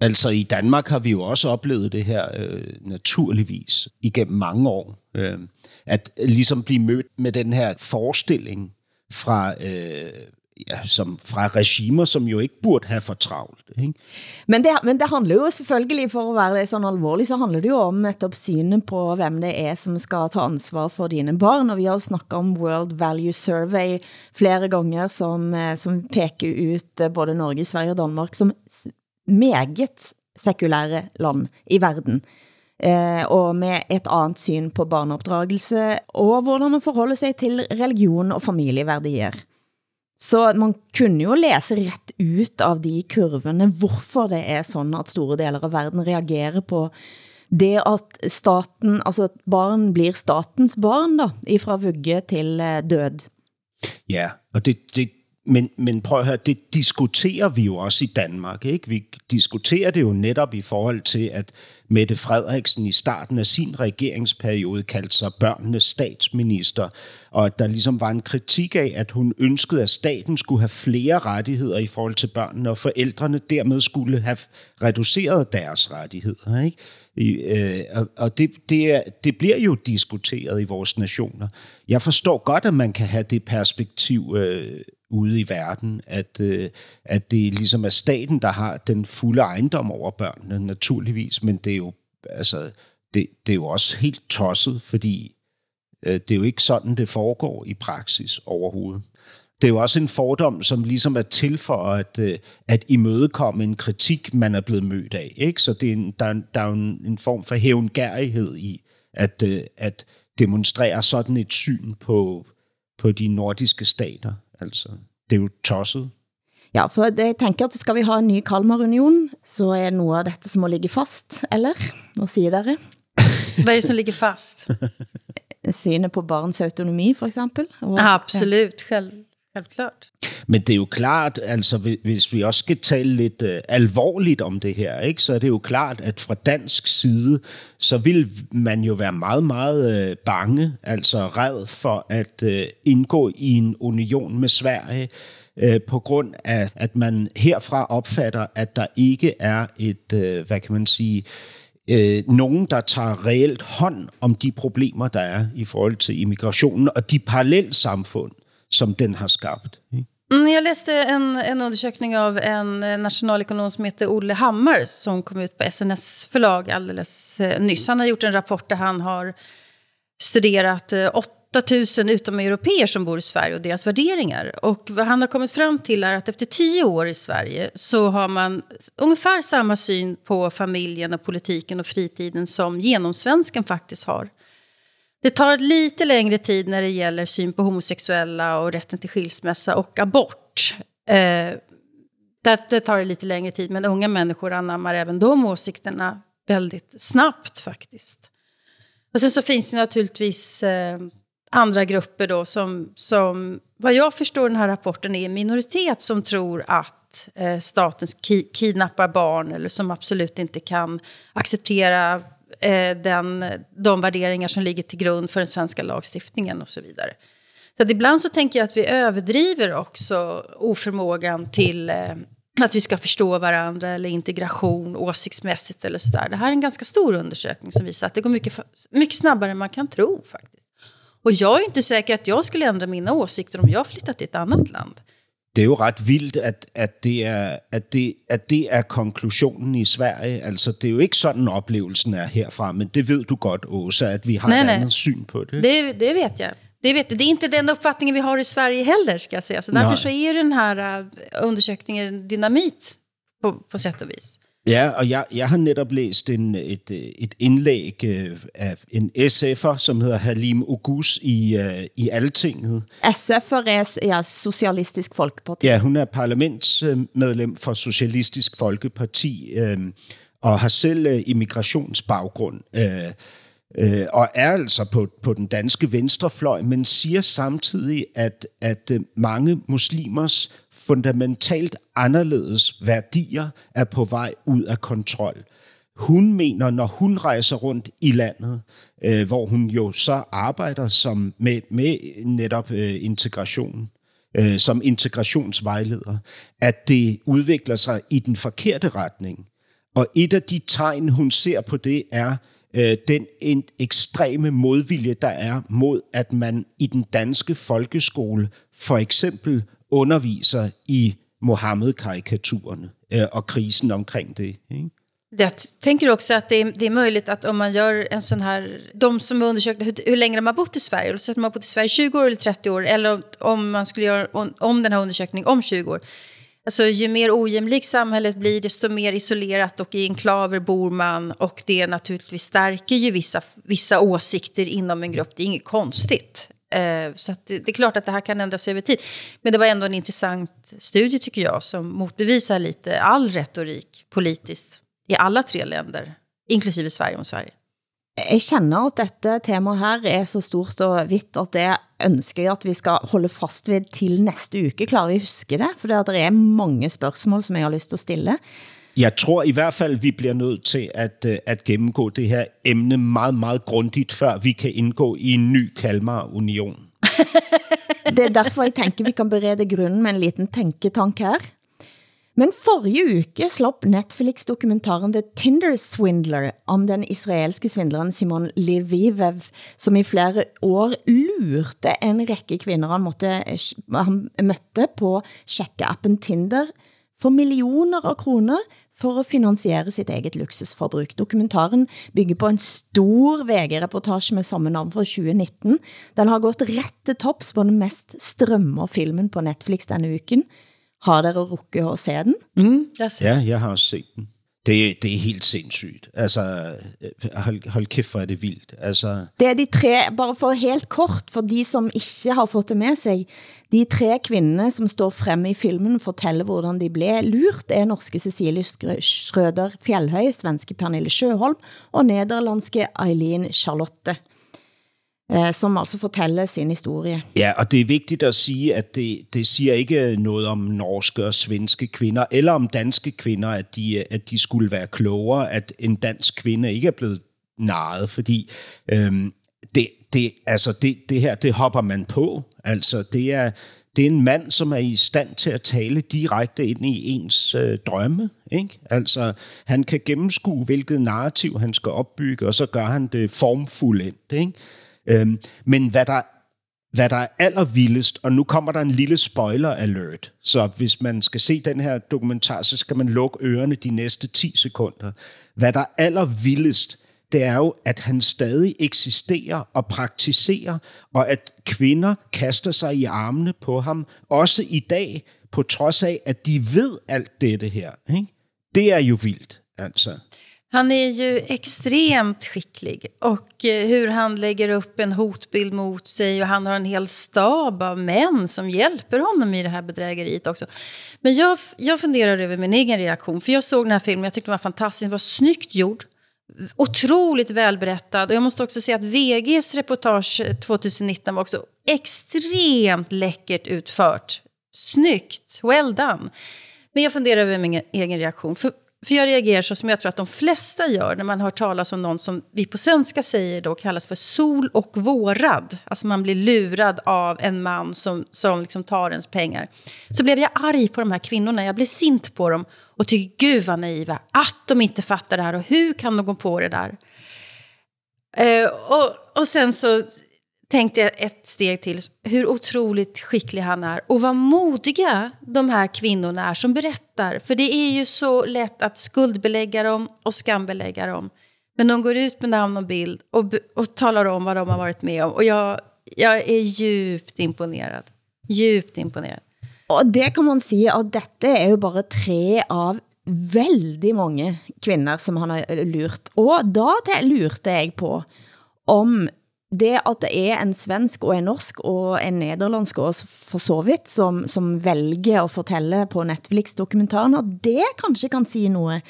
Altså i Danmark har vi jo også oplevet det her øh, naturligvis igennem mange år. Øh, at ligesom blive mødt med den her forestilling fra øh, ja, som fra regimer, som jo ikke burde have for travlt. Ikke? Men, det, men det handler jo selvfølgelig, for at være sådan alvorlig, så handler det jo om et opsyne på, hvem det er, som skal ta ansvar for dine barn, og vi har snakket om World Value Survey flere ganger, som, eh, som peker ut eh, både Norge, Sverige og Danmark som meget sekulære land i verden. Eh, og med et andet syn på barneopdragelse, og hvordan man forholder sig til religion og familieværdier. Så man kunne jo læse ret ut av de kurvene, hvorfor det er sådan, at store deler av verden reagerer på det at staten, altså at barn blir statens barn da, ifra vugge til eh, død. Ja, og det, det, men, men prøv at høre, det diskuterer vi jo også i Danmark. Ikke? Vi diskuterer det jo netop i forhold til, at Mette Frederiksen i starten af sin regeringsperiode kaldte sig børnenes statsminister, og at der ligesom var en kritik af, at hun ønskede, at staten skulle have flere rettigheder i forhold til børnene, og forældrene dermed skulle have reduceret deres rettigheder. Ikke? I, øh, og det, det, er, det bliver jo diskuteret i vores nationer. Jeg forstår godt, at man kan have det perspektiv øh, ude i verden, at, øh, at det ligesom er staten, der har den fulde ejendom over børnene, naturligvis, men det er altså, det, det er jo også helt tosset, fordi øh, det er jo ikke sådan, det foregår i praksis overhovedet. Det er jo også en fordom, som ligesom er til for at, øh, at imødekomme en kritik, man er blevet mødt af. Ikke? Så det er en, der, der er jo en, en form for hævngærighed i at, øh, at demonstrere sådan et syn på, på de nordiske stater. Altså, det er jo tosset. Ja, for det, jeg tænker at skal vi ha en ny Kalmarunion, så er noget af dette som må ligge fast, eller? Hvad siger dere? Hvad er det, som ligger fast? Synet på barns autonomi, for eksempel. Og, Absolut, själv, självklart. Men det er jo klart, altså hvis vi også skal tale lidt uh, alvorligt om det her, ikke, så er det jo klart, at fra dansk side, så vil man jo være meget, meget uh, bange, altså red for at uh, indgå i en union med Sverige, øh, på grund af, at man herfra opfatter, at der ikke er et, øh, hvad kan man sige, øh, nogen, der tager reelt hånd om de problemer, der er i forhold til immigrationen og de parallelsamfund, som den har skabt. Ikke? Mm, jag läste en, en undersökning av en eh, nationalekonom som heter Olle Hammar som kom ut på SNS förlag alldeles eh, nyss. Han har gjort en rapport där han har studerat eh, 8000 utomeuropeer som bor i Sverige och deras värderingar. Och vad han har kommit fram till är att efter tio år i Sverige så har man ungefär samma syn på familjen och politiken och fritiden som genomsvensken faktiskt har. Det tar lite längre tid när det gäller syn på homosexuella och rätten till skilsmässa och abort. Eh, det, det tar lite längre tid, men unga människor anammar även de åsikterna väldigt snabbt faktiskt. Och sen så finns det naturligtvis eh, andra grupper då som, som, vad jag förstår den här rapporten, är en minoritet som tror att eh, staten ki kidnappar barn eller som absolut inte kan acceptera eh, den, de värderingar som ligger till grund för den svenska lagstiftningen och så vidare. Så att ibland så tänker jag att vi överdriver också oförmågan till eh, att vi ska förstå varandra eller integration åsiktsmässigt eller sådär. Det här är en ganska stor undersökning som visar att det går mycket, mycket snabbare än man kan tro faktiskt. Och jag är inte säker att jag skulle ändra mina åsikter om jag flyttat till ett annat land. Det er jo ret vildt, at, at, det er, at, det, at det er konklusionen i Sverige. Altså, det er jo ikke sådan, oplevelsen er herfra, men det ved du godt, Åsa, at vi har Nej, et nej. andet syn på det. Det, det vet jag. Det, vet, det är inte den uppfattningen vi har i Sverige heller, ska jag säga. Så därför Nej. så är den här uh, undersökningen dynamit på, på sätt och vis. Ja, og jeg, jeg har netop læst en, et, et indlæg øh, af en SF'er, som hedder Halim Ogus i, øh, i Altinget. SF'er er ja, Socialistisk Folkeparti. Ja, hun er parlamentsmedlem for Socialistisk Folkeparti øh, og har selv øh, immigrationsbaggrund. Øh, øh, og er altså på, på den danske venstrefløj, men siger samtidig, at, at mange muslimers fundamentalt anderledes værdier er på vej ud af kontrol. Hun mener, når hun rejser rundt i landet, øh, hvor hun jo så arbejder som med, med netop øh, integration, øh, som integrationsvejleder, at det udvikler sig i den forkerte retning. Og et af de tegn, hun ser på det, er øh, den en ekstreme modvilje, der er mod, at man i den danske folkeskole for eksempel underviser i Mohammed-karikaturerne øh, og krisen omkring det. Ikke? Jag tänker också att det är, det är möjligt att om man gör en sån här... De som undersökte hur, hur länge de har bott i Sverige, så att man har bott i Sverige 20 år eller 30 år, eller om, om man skulle göra om, om den här undersökningen om 20 år. Alltså, ju mer ojämlikt samhället blir, desto mer isolerat och i enklaver bor man. Och det naturligtvis stärker ju vissa, vissa åsikter inom en grupp. Det är inget konstigt. Eh, så att det, det är klart att det här kan ändras över tid. Men det var ändå en intressant studie tycker jag som motbevisar lite all retorik politiskt i alla tre länder, inklusive Sverige om Sverige. Jeg kender at dette tema her er så stort og vidt, at det ønsker jeg at vi skal holde fast ved til næste uke. Klarer vi at huske det? For det er mange spørgsmål, som jeg har lyst til at stille. Jeg tror i hvert fald, vi bliver nødt til at, øh, at gennemgå det her emne meget, meget grundigt, før vi kan indgå i en ny Kalmar-union. Det er derfor jeg tænker, vi kan berede grunden med en liten tænketank her. Men forrige uke slapp Netflix-dokumentaren The Tinder Swindler om den israelske svindleren Simon Levivev, som i flere år lurte en række kvinder han, måtte, eh, han møtte på sjekkeappen Tinder for millioner av kroner for at finansiere sit eget luksusforbruk. Dokumentaren bygger på en stor VG-reportage med samme navn fra 2019. Den har gått rett til tops på den mest strømmer filmen på Netflix denne uken. Har dere rukket at se den? Mm, jag ser. Ja, jeg har også set den. Det, det er helt sindssygt. Altså, øh, hold, hold kæft, hvor er det vildt. Altså, Det er de tre, bare for helt kort, for de som ikke har fået det med sig, de tre kvinder, som står fremme i filmen, fortæller hvordan de blev lurt, er norske Cecilie Skrø- Schrøder Fjellhøj, svenske Pernille Sjøholm og nederlandske Eileen Charlotte, Eh, som altså fortæller sin historie. ja, og det er vigtigt at sige, at det, det siger ikke noget om norske og svenske kvinder, eller om danske kvinder, at de, at de skulle være klogere, at en dansk kvinde ikke er blevet narret, fordi øhm, det, det, altså det, det her, det hopper man på. Altså, det er, det er en mand, som er i stand til at tale direkte ind i ens øh, drømme. Ikke? Altså, han kan gennemskue, hvilket narrativ han skal opbygge, og så gør han det formfuldt. Ikke? Øhm, men hvad der, hvad der er allervildest, og nu kommer der en lille spoiler alert, så hvis man skal se den her dokumentar, så skal man lukke ørerne de næste 10 sekunder. Hvad der er allervildest, det er jo, at han stadig eksisterer og praktiserer, og at kvinder kaster sig i armene på ham, også i dag, på trods af, at de ved alt dette her. Ikke? Det er jo vildt, altså. Han är ju extremt skicklig och eh, hur han lägger upp en hotbild mot sig och han har en hel stab av män som hjälper honom i det här bedrägeriet också. Men jag, jag funderar över min egen reaktion, för jag såg den här filmen, jag tyckte den var fantastisk, den var snyggt gjord, otroligt välberättad och jag måste också säga att VGs reportage eh, 2019 var också extremt läckert utfört. Snyggt, well done. Men jag funderar över min e-, egen reaktion. För för jag reagerar så som jag tror att de flesta gör när man hör talas om någon som vi på svenska säger då kallas för sol och vårad. Alltså man blir lurad av en man som, som liksom tar ens pengar. Så blev jag arg på de här kvinnorna, jag blev sint på dem och tycker gud vad naiva, att de inte fattar det här och hur kan de gå på det där? Eh, och, och sen så tänkte jag ett steg till hur otroligt skicklig han är och vad modiga de här kvinnorna är som berättar. För det är ju så lätt att skuldbelägga dem och skambelägga dem. Men de går ut med namn och bild och, och talar om vad de har varit med om. Och jag, jag är djupt imponerad. Djupt imponerad. Och det kan man säga att detta är ju bara tre av väldigt många kvinnor som han har lurt. Och då lurte jag på, om det at det er en svensk og en norsk og en nederlandsk og for så vidt, som, som vælger at fortælle på Netflix-dokumentaren, at det kanskje kan sige noget.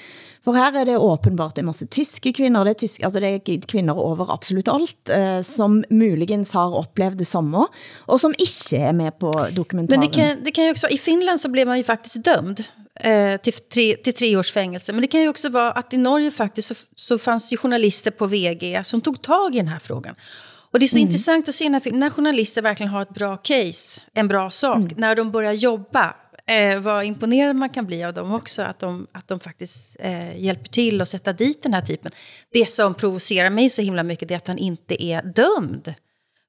For her er det åbenbart en masse tyske kvinder, det er, tyske, altså det er kvinder over absolut alt, eh, som muligens har oplevet det samme, og som ikke er med på dokumentaren. Men det kan, det kan ju också, i Finland så blev man ju faktiskt dömd eh, till, tre, till tre års fängelse. Men det kan ju också vara att i Norge faktiskt så, så fanns det journalister på VG som tog tag i den här frågan. Och det är så mm. intressant att se när, när journalister verkligen har ett bra case, en bra sak, mm. när de börjar jobba. Eh, vad imponerad man kan bli av dem också, att de, att de faktiskt eh, hjälper till att sätta dit den här typen. Det som provocerar mig så himla mycket är att han inte är dömd.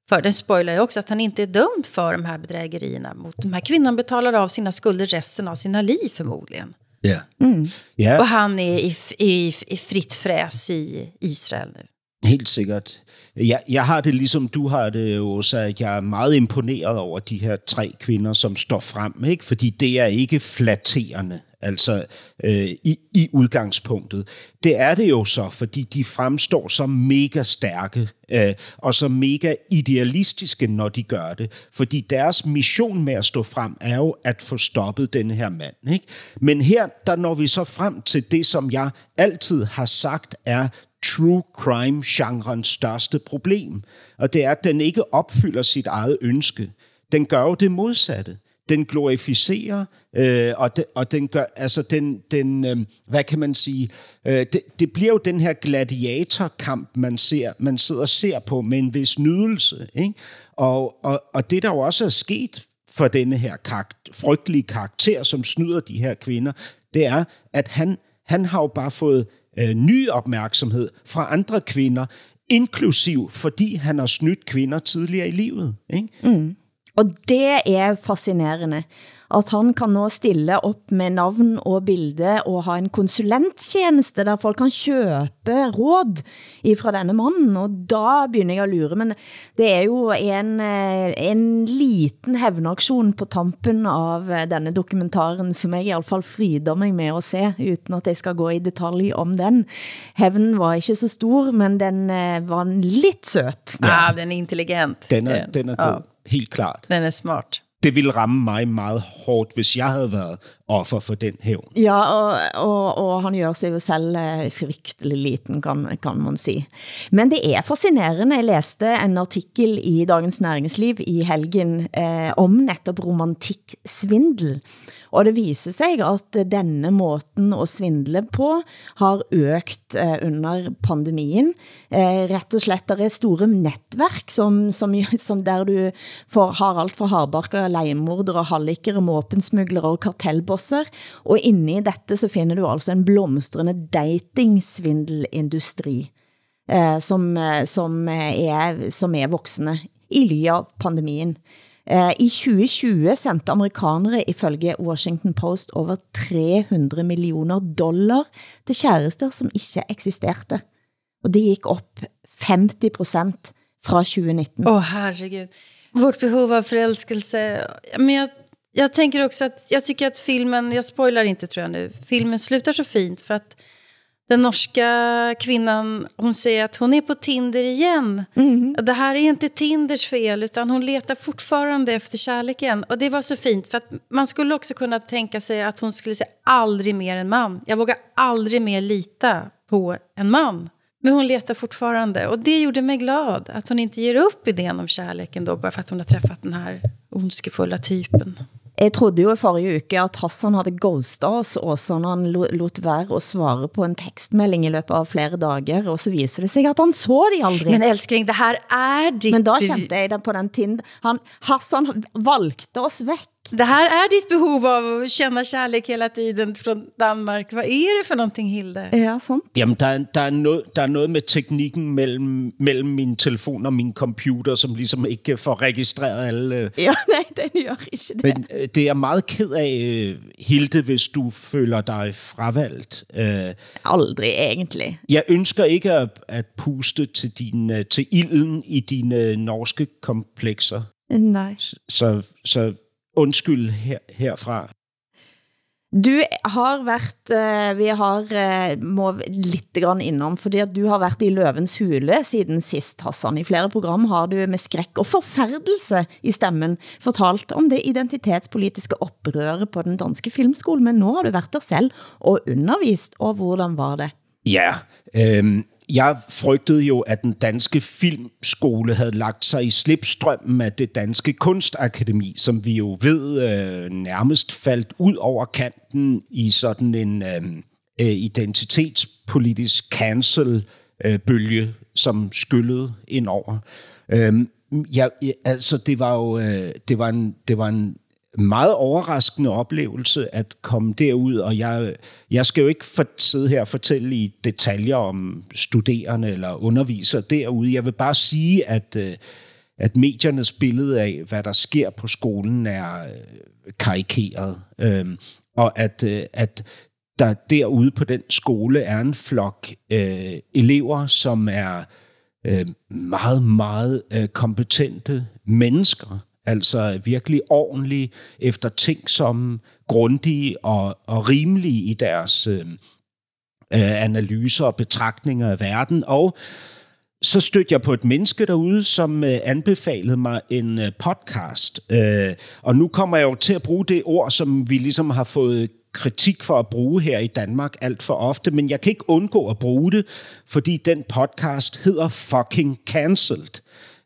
För den spoilar ju också att han inte är dömd för de här bedrägerierna mot de här kvinnorna betalar av sina skulder resten av sina liv förmodligen. Ja. Mm. ja. Och han är i, i, i fritt fräs i Israel nu. Helt sikkert. Jeg, jeg har det ligesom du har det, også, at jeg er meget imponeret over de her tre kvinder, som står frem, ikke? fordi det er ikke flatterende, altså øh, i, i udgangspunktet. Det er det jo så, fordi de fremstår som mega stærke øh, og så mega idealistiske, når de gør det. Fordi deres mission med at stå frem er jo at få stoppet den her mand. Ikke? Men her, der når vi så frem til det, som jeg altid har sagt er true crime-genrens største problem. Og det er, at den ikke opfylder sit eget ønske. Den gør jo det modsatte. Den glorificerer, øh, og, de, og den gør, altså den, den øh, hvad kan man sige, øh, det, det bliver jo den her gladiatorkamp, man ser, man sidder og ser på med en vis nydelse, ikke? Og, og, og det der jo også er sket for denne her karakter, frygtelige karakter, som snyder de her kvinder, det er, at han, han har jo bare fået øh, ny opmærksomhed fra andre kvinder, inklusiv fordi han har snydt kvinder tidligere i livet. Ikke? Mm. Og det er fascinerende at han kan nå stille op med navn og bilde og ha en konsulenttjeneste, der folk kan købe råd fra denne mannen, og da begynder jeg at lure, men det er jo en, eh, en liten hævnaksjon på tampen av denne dokumentaren, som jeg i hvert fall frider mig med at se, uden at jeg skal gå i detalj om den. Hævnen var ikke så stor, men den eh, var lidt søt. Ja, den er intelligent. Den er, den er god. Ja. Helt klart. Den er smart. Det ville ramme mig meget hårdt, hvis jeg havde været offer for den hævn. Ja, og, og, og han gør sig jo selv uh, frygtelig liten, kan, kan man sige. Men det er fascinerende. Jeg læste en artikel i Dagens Næringsliv i helgen uh, om netop romantiksvindel. Og det viser sig, at denne måten at svindle på har økt eh, under pandemien. Eh, rett og slett, der er store netværk, som, som, som der du får, har alt fra hardbarker, legemordere, hallikere, måpensmuglere og kartellbosser. Og inne i dette så finder du altså en blomstrende datingsvindelindustri, eh, som, eh, som, er, som er voksne i ly av pandemien. Eh, I 2020 sendte amerikanere ifølge Washington Post over 300 millioner dollar til kærester, som ikke eksisterte. og det gick upp 50 procent fra 2019. Åh herregud. Vårt behov av förälskelse. Men jag, jag tänker också att jag tycker att filmen, jag spoilar inte tror jag nu, filmen slutar så fint för att den norska kvinnan, hon säger att hon är på Tinder igen. Det här är inte Tinders fel, utan hon letar fortfarande efter kärleken. Och det var så fint, för att man skulle också kunna tänka sig att hon skulle säga aldrig mer en man. Jag vågar aldrig mer lita på en man. Men hon letar fortfarande. Och det gjorde mig glad, att hon inte ger upp idén om kärleken då, bara för att hon har träffat den här ondskefulla typen. Jeg trodde jo i forrige uke at Hassan havde ghostet oss, også når han lo- lot være at svare på en tekstmelding i løbet av flere dager, og så viser det sig at han så de aldrig. Men älskling, det här är ditt Men da kjente jeg det på den Tinder. Han, Hassan valgte oss væk. Det här är ditt behov av att känna kärlek hela tiden från Danmark. Vad är det för någonting, Hilde? Ja, sant. Jamen, der, er- der, er noget, der er noget med teknikken mellem, mellem min telefon og min computer, som ligesom ikke får registreret alle... øh, Ja, nej, den gør ikke det. Men øh, det er meget ked af, øh, Hilde, hvis du føler dig fravalgt. Øh, Aldrig egentlig. Jeg ønsker ikke at, at puste til, din, til ilden i dine norske komplekser. Nej. Så, så undskyld her, herfra. Du har været, eh, vi har eh, må litt grann innom, fordi at du har været i Løvens hule siden sist, Hassan. I flere program har du med skræk og forfærdelse i stemmen fortalt om det identitetspolitiske oprøret på den danske filmskolen, men nu har du været der selv og undervist, og hvordan var det? Ja, øh, jeg frygtede jo, at den danske filmskole havde lagt sig i slipstrømmen af det danske kunstakademi, som vi jo ved øh, nærmest faldt ud over kanten i sådan en øh, øh identitetspolitisk cancel-bølge, som skyllede ind over. Øh, ja, altså det var jo øh, det var en, det var en meget overraskende oplevelse at komme derud, og jeg, jeg skal jo ikke for, sidde her og fortælle i detaljer om studerende eller undervisere derude. Jeg vil bare sige, at, øh, at mediernes billede af, hvad der sker på skolen, er øh, karikeret. Øhm, og at, øh, at der derude på den skole er en flok øh, elever, som er øh, meget, meget øh, kompetente mennesker. Altså virkelig ordentlige, efter ting som grundige og, og rimelige i deres øh, øh, analyser og betragtninger af verden. Og så stødte jeg på et menneske derude, som øh, anbefalede mig en øh, podcast. Øh, og nu kommer jeg jo til at bruge det ord, som vi ligesom har fået kritik for at bruge her i Danmark alt for ofte, men jeg kan ikke undgå at bruge det, fordi den podcast hedder Fucking Cancelled.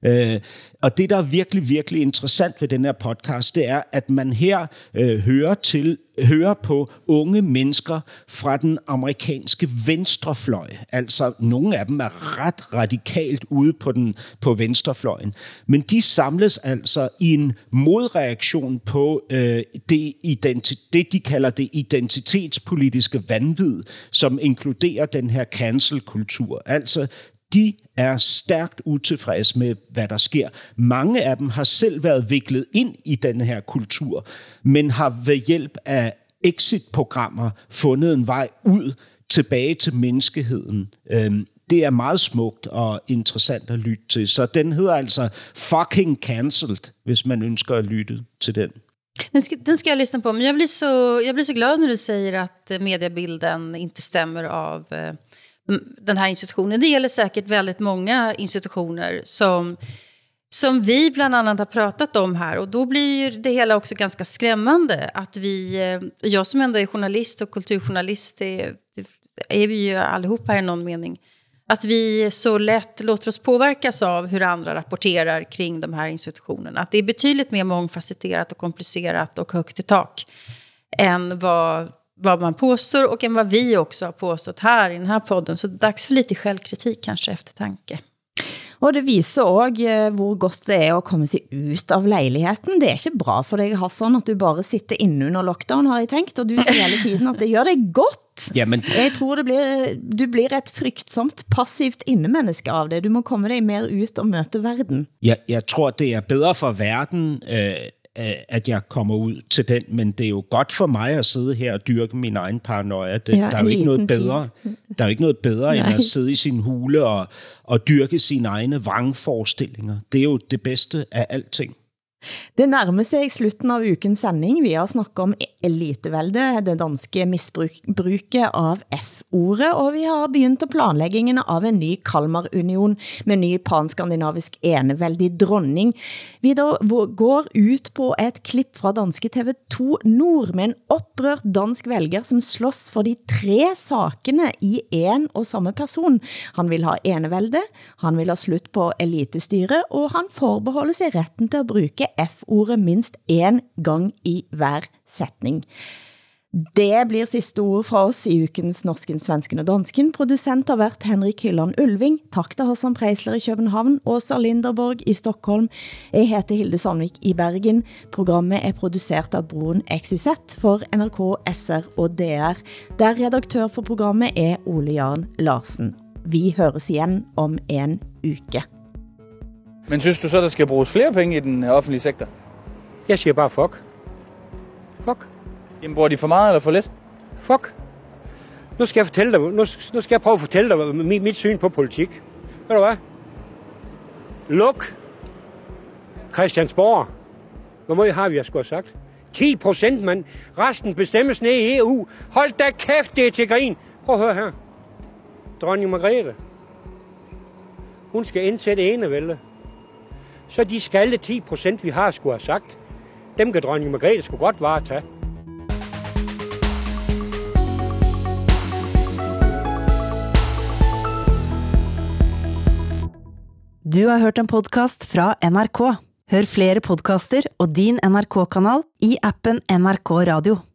Øh, og det, der er virkelig, virkelig interessant ved den her podcast, det er, at man her øh, hører, til, hører på unge mennesker fra den amerikanske venstrefløj. Altså, nogle af dem er ret radikalt ude på, den, på venstrefløjen. Men de samles altså i en modreaktion på øh, det, identi- det, de kalder det identitetspolitiske vanvid, som inkluderer den her cancel-kultur. Altså, de er stærkt utilfredse med, hvad der sker. Mange af dem har selv været viklet ind i den her kultur, men har ved hjælp af exit-programmer fundet en vej ud tilbage til menneskeheden. Øhm, det er meget smukt og interessant at lytte til. Så den hedder altså Fucking Cancelled, hvis man ønsker at lytte til den. Den ska, den ska jag lyssna på. Men jag blir, så, jag blir så glad när du säger att mediebilden inte stämmer av eh, øh, den här institutionen. Det gäller säkert väldigt många institutioner som, som vi bland annat har pratat om här. Och då blir ju det hela också ganska skrämmande. Att vi, eh, jag som ändå är journalist och kulturjournalist, det, det är vi ju allihopa i någon mening. Att vi så lätt låter oss påverkas av hur andra rapporterar kring de här institutionerna. Att det är betydligt mer mångfacetterat och komplicerat och högt i tak än vad, vad man påstår och än vad vi också har påstått här i den här podden. Så det är dags för lite självkritik kanske efter tanke. Og det viser også, eh, hvor godt det er at komme sig ut av lejligheden. Det er ikke bra for dig, Hassan, at du bare sitter inde under lockdown, har jeg tænkt, og du siger hele tiden, at det gør dig godt. Jamen, Jeg tror, det blir, du blir et frygtsomt passivt indemenneske av det. Du må komme dig mere ut og møte verden. Jeg, jeg tror, det er bedre for verden, øh, at jeg kommer ud til den, men det er jo godt for mig at sidde her og dyrke min egen paranoia. Det, Ja, der er jo ikke noget bedre, der er jo ikke noget bedre end at sidde i sin hule og, og dyrke sine egne vrangforestillinger. Det er jo det bedste af alting. Det nærmer sig slutten av ukens sending. Vi har snakket om elitevælde, det danske misbruket av F-ordet, og vi har begyndt at planlæggingen av en ny Kalmar-union med ny panskandinavisk enevældig dronning. Vi då går ut på et klip fra danske TV2 Nord med en oprørt dansk vælger, som slås for de tre sakene i en og samme person. Han vil ha enevælde, han vil ha slut på elitestyre, og han forbeholder sig retten til at bruge F-ordet minst en gang i hver sætning. Det blir sidste ord fra oss i ukens Norsken, Svensken og Dansken. Producent har været Henrik Hylland Ulving. Tak til Hassan Preisler i København, Åsa Linderborg i Stockholm. Jeg heter Hilde Sandvik i Bergen. Programmet er produceret av Broen XYZ for NRK, SR og DR, der redaktør for programmet er Ole Jarn Larsen. Vi høres igen om en uke. Men synes du så, der skal bruges flere penge i den øh, offentlige sektor? Jeg siger bare fuck. Fuck. Jamen, bruger de for meget eller for lidt? Fuck. Nu skal jeg fortælle dig, nu, nu skal jeg prøve at fortælle dig mit, mit syn på politik. Ved du hvad? Luk Christiansborg. Hvor meget har vi, jeg skulle have sagt? 10 procent, mand. Resten bestemmes ned i EU. Hold da kæft, det er til grin. Prøv at høre her. Dronning Margrethe. Hun skal indsætte enevælde. Så de skalde 10 procent, vi har, skulle have sagt, dem kan dronning Margrethe skulle godt varetage. Du har hørt en podcast fra NRK. Hør flere podcaster og din NRK-kanal i appen NRK Radio.